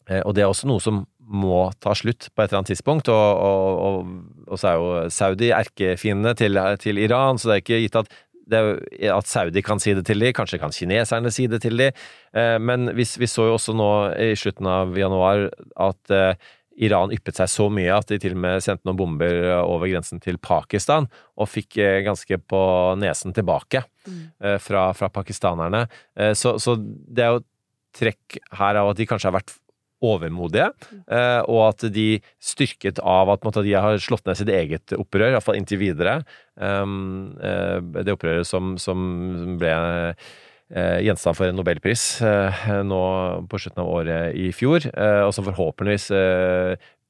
eh, det er også noe som må ta slutt på et eller annet tidspunkt. Og, og, og, og så er jo Saudi erkefiendene til, til Iran, så det er ikke gitt at at Saudi kan si det til de, kanskje kan kineserne si det til de. Eh, Men vi, vi så jo også nå i slutten av januar at eh, Iran yppet seg så mye at de til og med sendte noen bomber over grensen til Pakistan, og fikk eh, ganske på nesen tilbake eh, fra, fra pakistanerne. Eh, Så, så det er jo trekk her av at de kanskje har vært overmodige, eh, og at de styrket av at de har slått ned sitt eget opprør, iallfall inntil videre. Um, eh, det opprøret som, som ble eh, gjenstand for en nobelpris nå på slutten av året i fjor, og som forhåpentligvis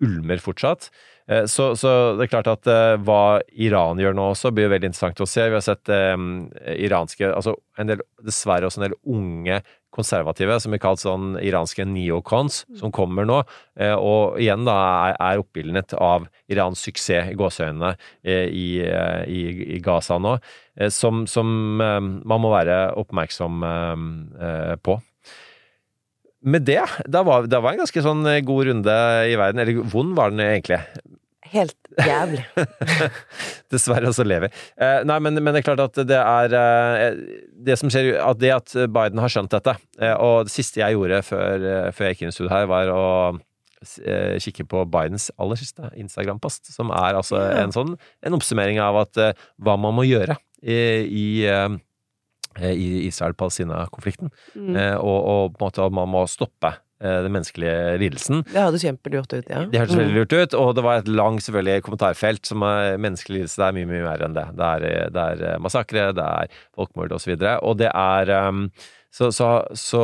ulmer fortsatt. Eh, Så, så det er klart at eh, hva Iran gjør nå også, blir veldig interessant å se. Vi har sett um, iranske Altså en del, dessverre også en del unge konservative, som blir kalt sånn iranske neocons, som kommer nå. Og igjen da er, er oppildnet av Irans suksess i gåseøynene i, i, i Gaza nå, som, som man må være oppmerksom på. Med det, da var, da var en ganske sånn god runde i verden. Eller vond var den egentlig. Helt jævlig. Dessverre også lever. Eh, nei, men, men det er klart at det er eh, Det som skjer, at det at Biden har skjønt dette eh, Og det siste jeg gjorde før, eh, før jeg gikk inn i studio her, var å eh, kikke på Bidens aller siste Instagram-post, som er altså en sånn en oppsummering av at eh, hva man må gjøre i, i eh, i Israel-Palestina-konflikten, Mm. eh, og, og på en måte at man må stoppe eh, den menneskelige lidelsen. Det hørtes kjempelurt ut, ja. Det hørtes veldig Mm. lurt ut, og det var et langt selvfølgelig kommentarfelt som er menneskelig lidelse. Det er mye, mye mer enn det. Det er, det er eh, massakre, det er folkemord osv. Og, så og det er um, så, så, så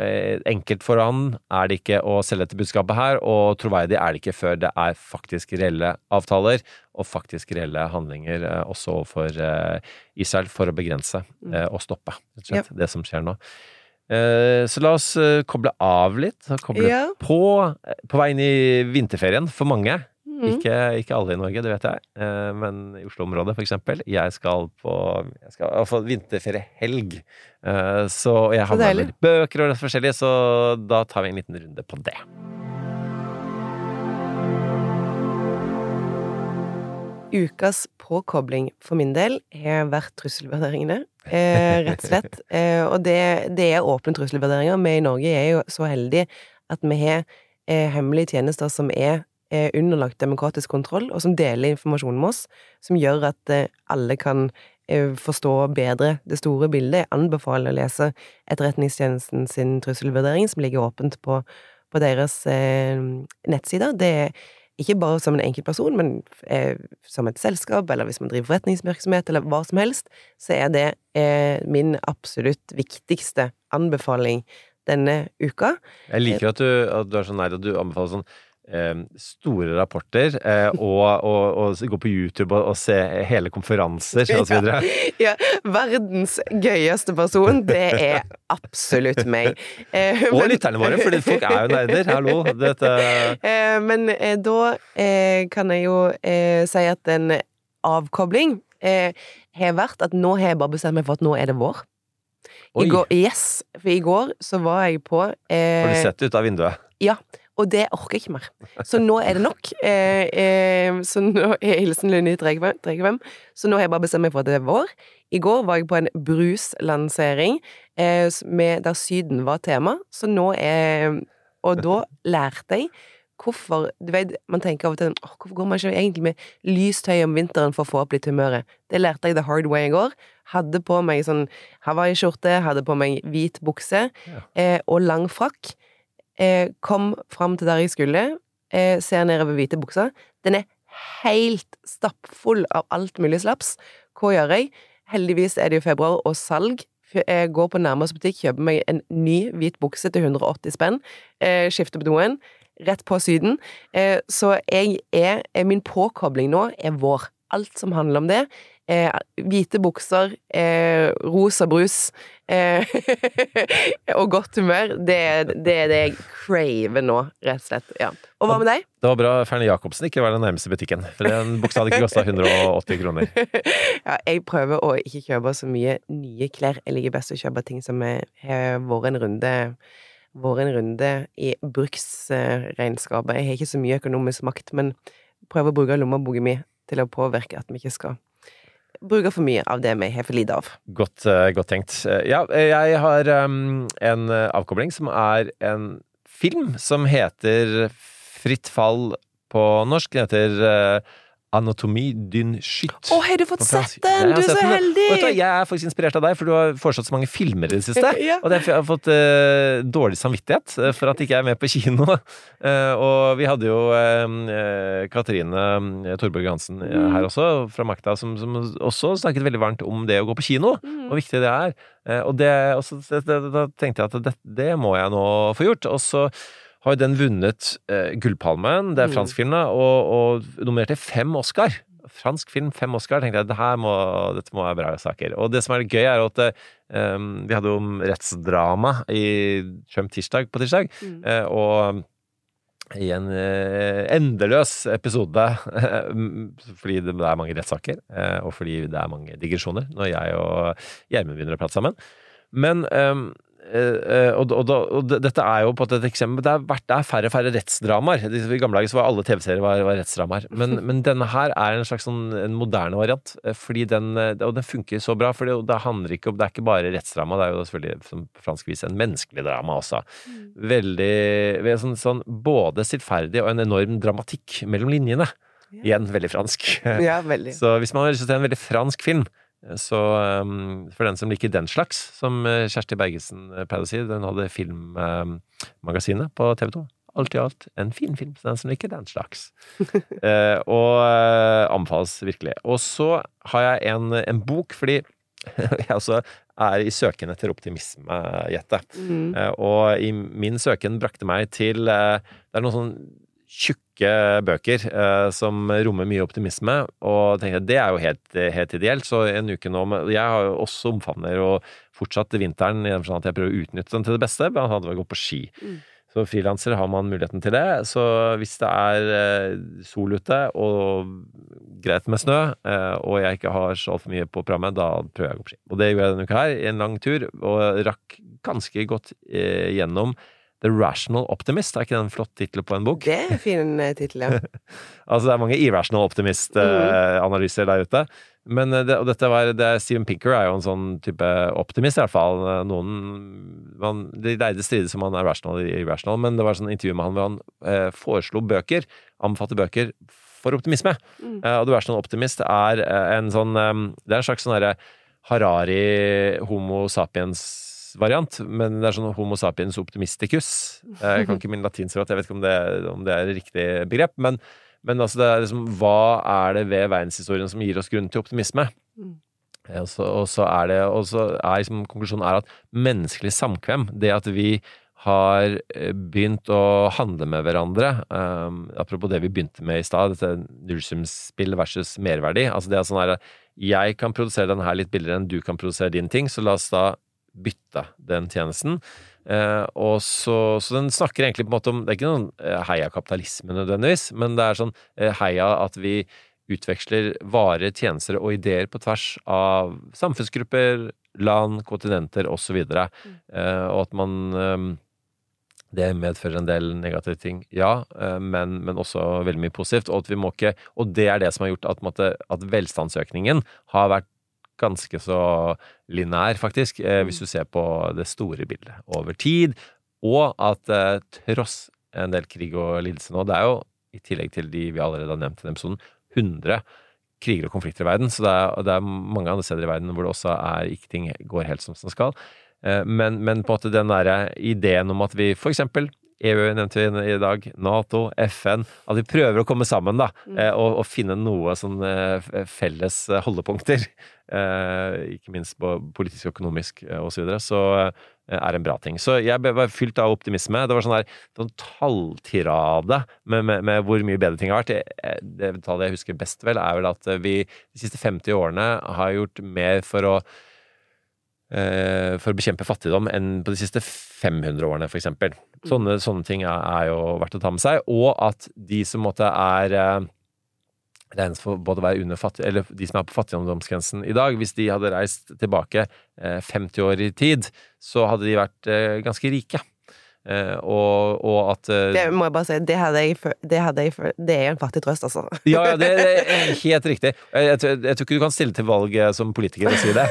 eh, enkelt for han er det ikke å selge dette budskapet her, og troverdig er det ikke før det er faktisk reelle avtaler og faktisk reelle handlinger eh, også overfor eh, Israel for å begrense eh, og stoppe slett, det som skjer nå. Så la oss koble av litt, koble Ja. på på vei inn i vinterferien for mange. Mhm. Ikke, ikke alle i Norge, det vet jeg, Eh, men i Oslo-området eksempel. Jeg skal på jeg skal få vinterferiehelg, Eh, så jeg har med litt bøker og litt forskjellig, så da tar vi en liten runde på det. Ukas påkobling for min del har vært trusselvurderingene, eh, rett og slett. Eh, og det, det er åpne trusselvurderinger. Vi i Norge er jo så heldige at vi har hemmelige tjenester som er eh, underlagt demokratisk kontroll, og som deler informasjon med oss, som gjør at eh, alle kan eh, forstå bedre det store bildet. Jeg anbefaler å lese Etterretningstjenesten sin trusselvurdering, som ligger åpent på, på deres eh, nettsider. Det er ikke bare som en enkeltperson, men eh, som et selskap, eller hvis man driver forretningsvirksomhet, eller hva som helst, så er det eh, min absolutt viktigste anbefaling denne uka. Jeg liker at du, at du er så nær at du anbefaler sånn store rapporter, eh, og, og, og gå på YouTube og, og se hele konferanser osv. Ja. Ja, verdens gøyeste person, det er absolutt meg. Eh, Og men- lytterne våre, fordi folk er jo nerder. Hallo. Dette Eh, men eh, da eh, kan jeg jo eh, si at en avkobling eh, har vært at nå har jeg bare bestemt meg for at nå er det vår. I går, yes, for i går så var jeg på eh, Har du sett ut av vinduet? Ja, og det orker jeg ikke mer. Så nå er det nok. Eh, eh, så nå er hilsen Lunni Dregevem. Så nå har jeg bare bestemt meg for at det er vår. I går var jeg på en bruslansering eh, med, der Syden var tema, så nå er Og da lærte jeg hvorfor Du vet, man tenker av og til oh, hvorfor går man ikke egentlig med lyst tøy om vinteren for å få opp litt humøret? Det lærte jeg the hard way i går. Hadde på meg sånn hawaiiskjorte, hadde på meg hvit bukse eh, og lang frakk. Eh, kom fram til der jeg skulle, eh, ser nedover hvite buksa. Den er helt stappfull av alt mulig slaps. Hva gjør jeg? Heldigvis er det jo februar og salg. Jeg går på nærmeste butikk, kjøper meg en ny hvit bukse til 180 spenn, eh, skifter på doen, rett på Syden. Eh, så jeg er, eh, min påkobling nå er vår. Alt som handler om det. Eh, hvite bukser, eh, rosa brus eh, og godt humør. Det, det er det jeg craver nå, rett og slett. Ja. Og hva med deg? Det var bra Ferne Jacobsen ikke var den nærmeste butikken, for den buksa hadde ikke kosta 180 kroner. Ja, jeg prøver å ikke kjøpe så mye nye klær. Jeg liker best å kjøpe ting som har vært en runde vært en runde i bruksregnskapet. Jeg har ikke så mye økonomisk makt, men prøver å bruke lommeboka mi til å påvirke at vi ikke skal bruke for mye av det vi har for lite av. Godt, eh, godt tenkt. Eh, Ja, eh, jeg har um, en eh, avkobling som er en film som heter Fritt fall på norsk. Den heter eh, Anatomy dyn skytt. Å, har du fått sett den? Du er så heldig! Og du jeg er faktisk inspirert av deg, for du har foreslått så mange filmer i det siste. Ja. Og derfor har jeg fått uh, dårlig samvittighet eh, for at ikke jeg er med på kino. Uh, og vi hadde jo uh, Katrine Torborg Hansen Mm. her også, fra Makta, som, som også snakket veldig varmt om det å gå på kino, Mm. hvor viktig det er. Og det, og så- det, da tenkte jeg at det, det må jeg nå få gjort. Og så har jo den vunnet eh, Gullpalmen, det er Mm. fransk film, og, og nominert til fem Oscar. Fransk film, fem Oscar. tenkte jeg, at må, dette må være bra saker. Og det som er gøy, er at eh, vi hadde om rettsdrama i Trump tirsdag på tirsdag, Mm. eh, og i en eh, endeløs episode, fordi det er mange rettssaker, og fordi det er mange digresjoner når jeg og Gjermund begynner å prate sammen. Men eh, og, og, og, og dette er jo på et eksempel Det er, det er færre og færre rettsdramaer. I gamle dager så var alle TV-serier var, var rettsdramaer. Men, men denne her er en slags sånn en moderne variant. eh, Fordi den, eh, og den funker så bra. For det, det handler ikke om Det er ikke bare rettsdrama, det er jo selvfølgelig som fransk vis en menneskelig drama også. Veldig sånn, sånn både stillferdig og en enorm dramatikk mellom linjene. Igjen veldig fransk. Ja, veldig. Så hvis man har lyst til en veldig fransk film, så um, for den som liker den slags, som eh, Kjersti Bergesen eh, pleide å si, den hadde Filmmagasinet på TV 2. Alt i alt en fin film for den som liker den slags. Eh, og anbefales virkelig. Og så har jeg en, en bok, fordi jeg også er i søken etter optimisme, Jette. Mm. Og i min søken brakte meg til Det er noen sånn tjukke bøker eh, som rommer mye optimisme, og tenkte jeg, det er jo helt, helt ideelt. Så en uke nå med, Jeg har jo også omfavner og fortsatt vinteren i den forstand at jeg prøver å utnytte den til det beste, blant annet ved å gå på ski. Mm. Så frilanser har man muligheten til det. Så hvis det er eh, sol ute og greit med snø, eh, og jeg ikke har så altfor mye på programmet, da prøver jeg å gå på ski. Og det gjorde jeg denne uka her, en lang tur, og rakk ganske godt eh, gjennom The Rational Optimist. Er ikke det en flott tittel på en bok? Det er en fin eh, tittel, ja. Altså, det er mange irrational optimist-analyser der ute. Men eh, det, og dette var, det, er- Steven Pinker er jo en sånn type optimist, i hvert fall. Noen man, De leide strides om han er rational eller irrational, men det var sånn intervju med han hvor han eh, foreslo bøker, anbefalte bøker for optimisme. Mm. Eh, og The Rational Optimist er eh, en sånn Det er en slags sånn Harari homo sapiens-variant, men det er sånn Homo sapiens optimisticus. Jeg kan ikke min latin så godt, jeg vet ikke om det, om det er riktig begrep, men, men altså det er liksom Hva er det ved verdenshistorien som gir oss grunn til optimisme? Mm. Og så, og så er det Og så er liksom konklusjonen er at menneskelig samkvem, det at vi har eh, begynt å handle med hverandre um, Apropos det vi begynte med i stad, dette nullsumspill versus merverdi. Altså det er sånn her Jeg kan produsere den her litt billigere enn du kan produsere din ting, så la oss da bytte den tjenesten. Eh, og så, så den snakker egentlig på en måte om Det er ikke noen eh, heia kapitalisme nødvendigvis, men det er sånn eh, heia at vi utveksler varer, tjenester og ideer på tvers av samfunnsgrupper, land, kontinenter osv. Eh, og at man det medfører en del negative ting, ja, men, men også veldig mye positivt. Og, at vi må ikke, og det er det som har gjort at, at velstandsøkningen har vært ganske så linær, faktisk, eh, hvis du ser på det store bildet over tid. Og at eh, tross en del krig og lidelse nå, det er jo i tillegg til de vi allerede har nevnt i denne episoden, 100 kriger og konflikter i verden. Så det er, det er mange andre steder i verden hvor det også er ikke ting går helt som det skal. Eh, Men, men på en måte den derre ideen om at vi for eksempel EU nevnte vi i dag, Nato, FN At vi prøver å komme sammen da, eh, og, og finne noe sånn eh, felles eh, holdepunkter. eh, Ikke minst på politisk, økonomisk eh, og så videre. Så er en bra ting. Så jeg var fylt av optimisme. Det var sånn der sånn talltirade med, med, med hvor mye bedre ting har vært. Det, det tallet jeg husker best, vel, er vel at vi de siste 50 årene har gjort mer for å for å bekjempe fattigdom enn på de siste 500 årene, for eksempel. Sånne, sånne ting er, er jo verdt å ta med seg. Og at de som måtte er eh, regnes for både å være under fattig, eller de som er på fattigdomsgrensen i dag, hvis de hadde reist tilbake eh, 50 år i tid, så hadde de vært eh, ganske rike. Eh, og, og at eh, Det må jeg bare si, det jeg, det jeg Det er en fattig trøst, altså. Ja, ja, det, det er helt riktig. Jeg, tror- ikke du kan stille til valg eh, som politiker og si det.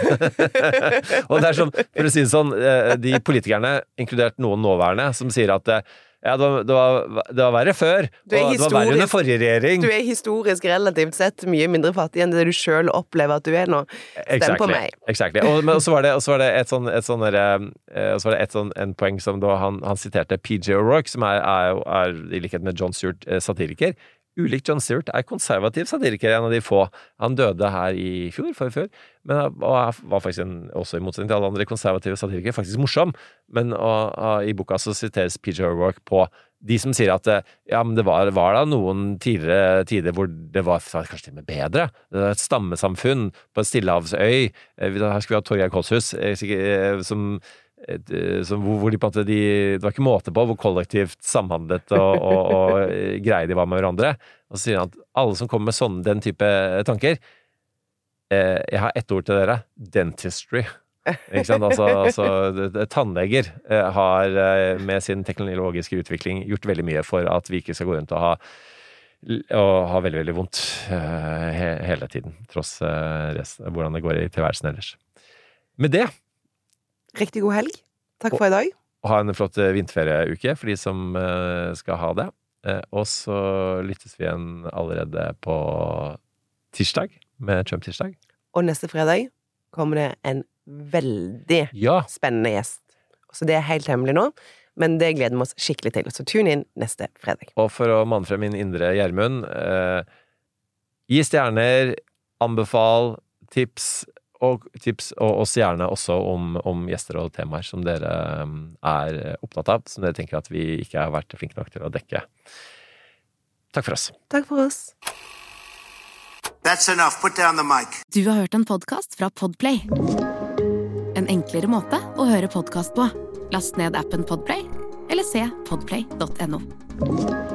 og det er sånn, for å si det sånn, de politikerne, inkludert noen nåværende, som sier at ja, det var, det var, det var verre før, det var verre under forrige regjering. Du er historisk relativt sett mye mindre fattig enn det du sjøl opplever at du er nå. Stem på meg. Exactly. Og, men så var det, og så var det et sånn, et sånn eh, og så var det et sånn, en poeng som da han, han siterte PJ O'Rourke, som er, er, er i likhet med John Stewart eh, satiriker. Ulikt John Stewart er konservativ satiriker, en av de få. Han døde her i fjor, forrige fjor, men var var faktisk en, også i motsetning til alle andre konservative satirikere, faktisk morsom. Men og, og, i boka så siteres PJ Work på de som sier at eh, ja, men det var, var da noen tidligere tider hvor det var kanskje til og med bedre. Det var et stammesamfunn på en stillehavsøy. Eh, Her skulle vi ha Torgeir Kolshus, eh, som eh, som, hvor, de måte de, Det var ikke måte på hvor kollektivt samhandlet og, og, og eh, greie de var med hverandre. Og så sier han at alle som kommer med sånne, den type tanker eh, Jeg har ett ord til dere. Dentistry. Ikke sant? Altså, altså tannleger eh, har eh, med sin teknologiske utvikling gjort veldig mye for at vi ikke skal gå rundt og ha og har veldig, veldig vondt uh, he hele tiden, tross uh, resten, hvordan det går i tilværelsen ellers. Med det, Riktig god helg. Takk for i dag. Og ha en flott eh, vinterferieuke for de som eh, skal ha det. Eh, Og så lyttes vi igjen allerede på tirsdag, med Trump-tirsdag. Og neste fredag kommer det en veldig Ja. spennende gjest. Så det er helt hemmelig nå, men det gleder vi oss skikkelig til. Så tune inn neste fredag. Og for å manne frem min indre Gjermund eh, Gi stjerner, anbefal, tips, og tips og oss gjerne også om, om gjester og temaer som dere eh, er opptatt av, som dere tenker at vi ikke har vært flinke nok til å dekke. Takk for oss. Takk for oss. That's enough. Put down the mic. Du har hørt en podkast fra Podplay. En enklere måte å høre podkast på. Last ned appen Podplay, eller se podplay.no.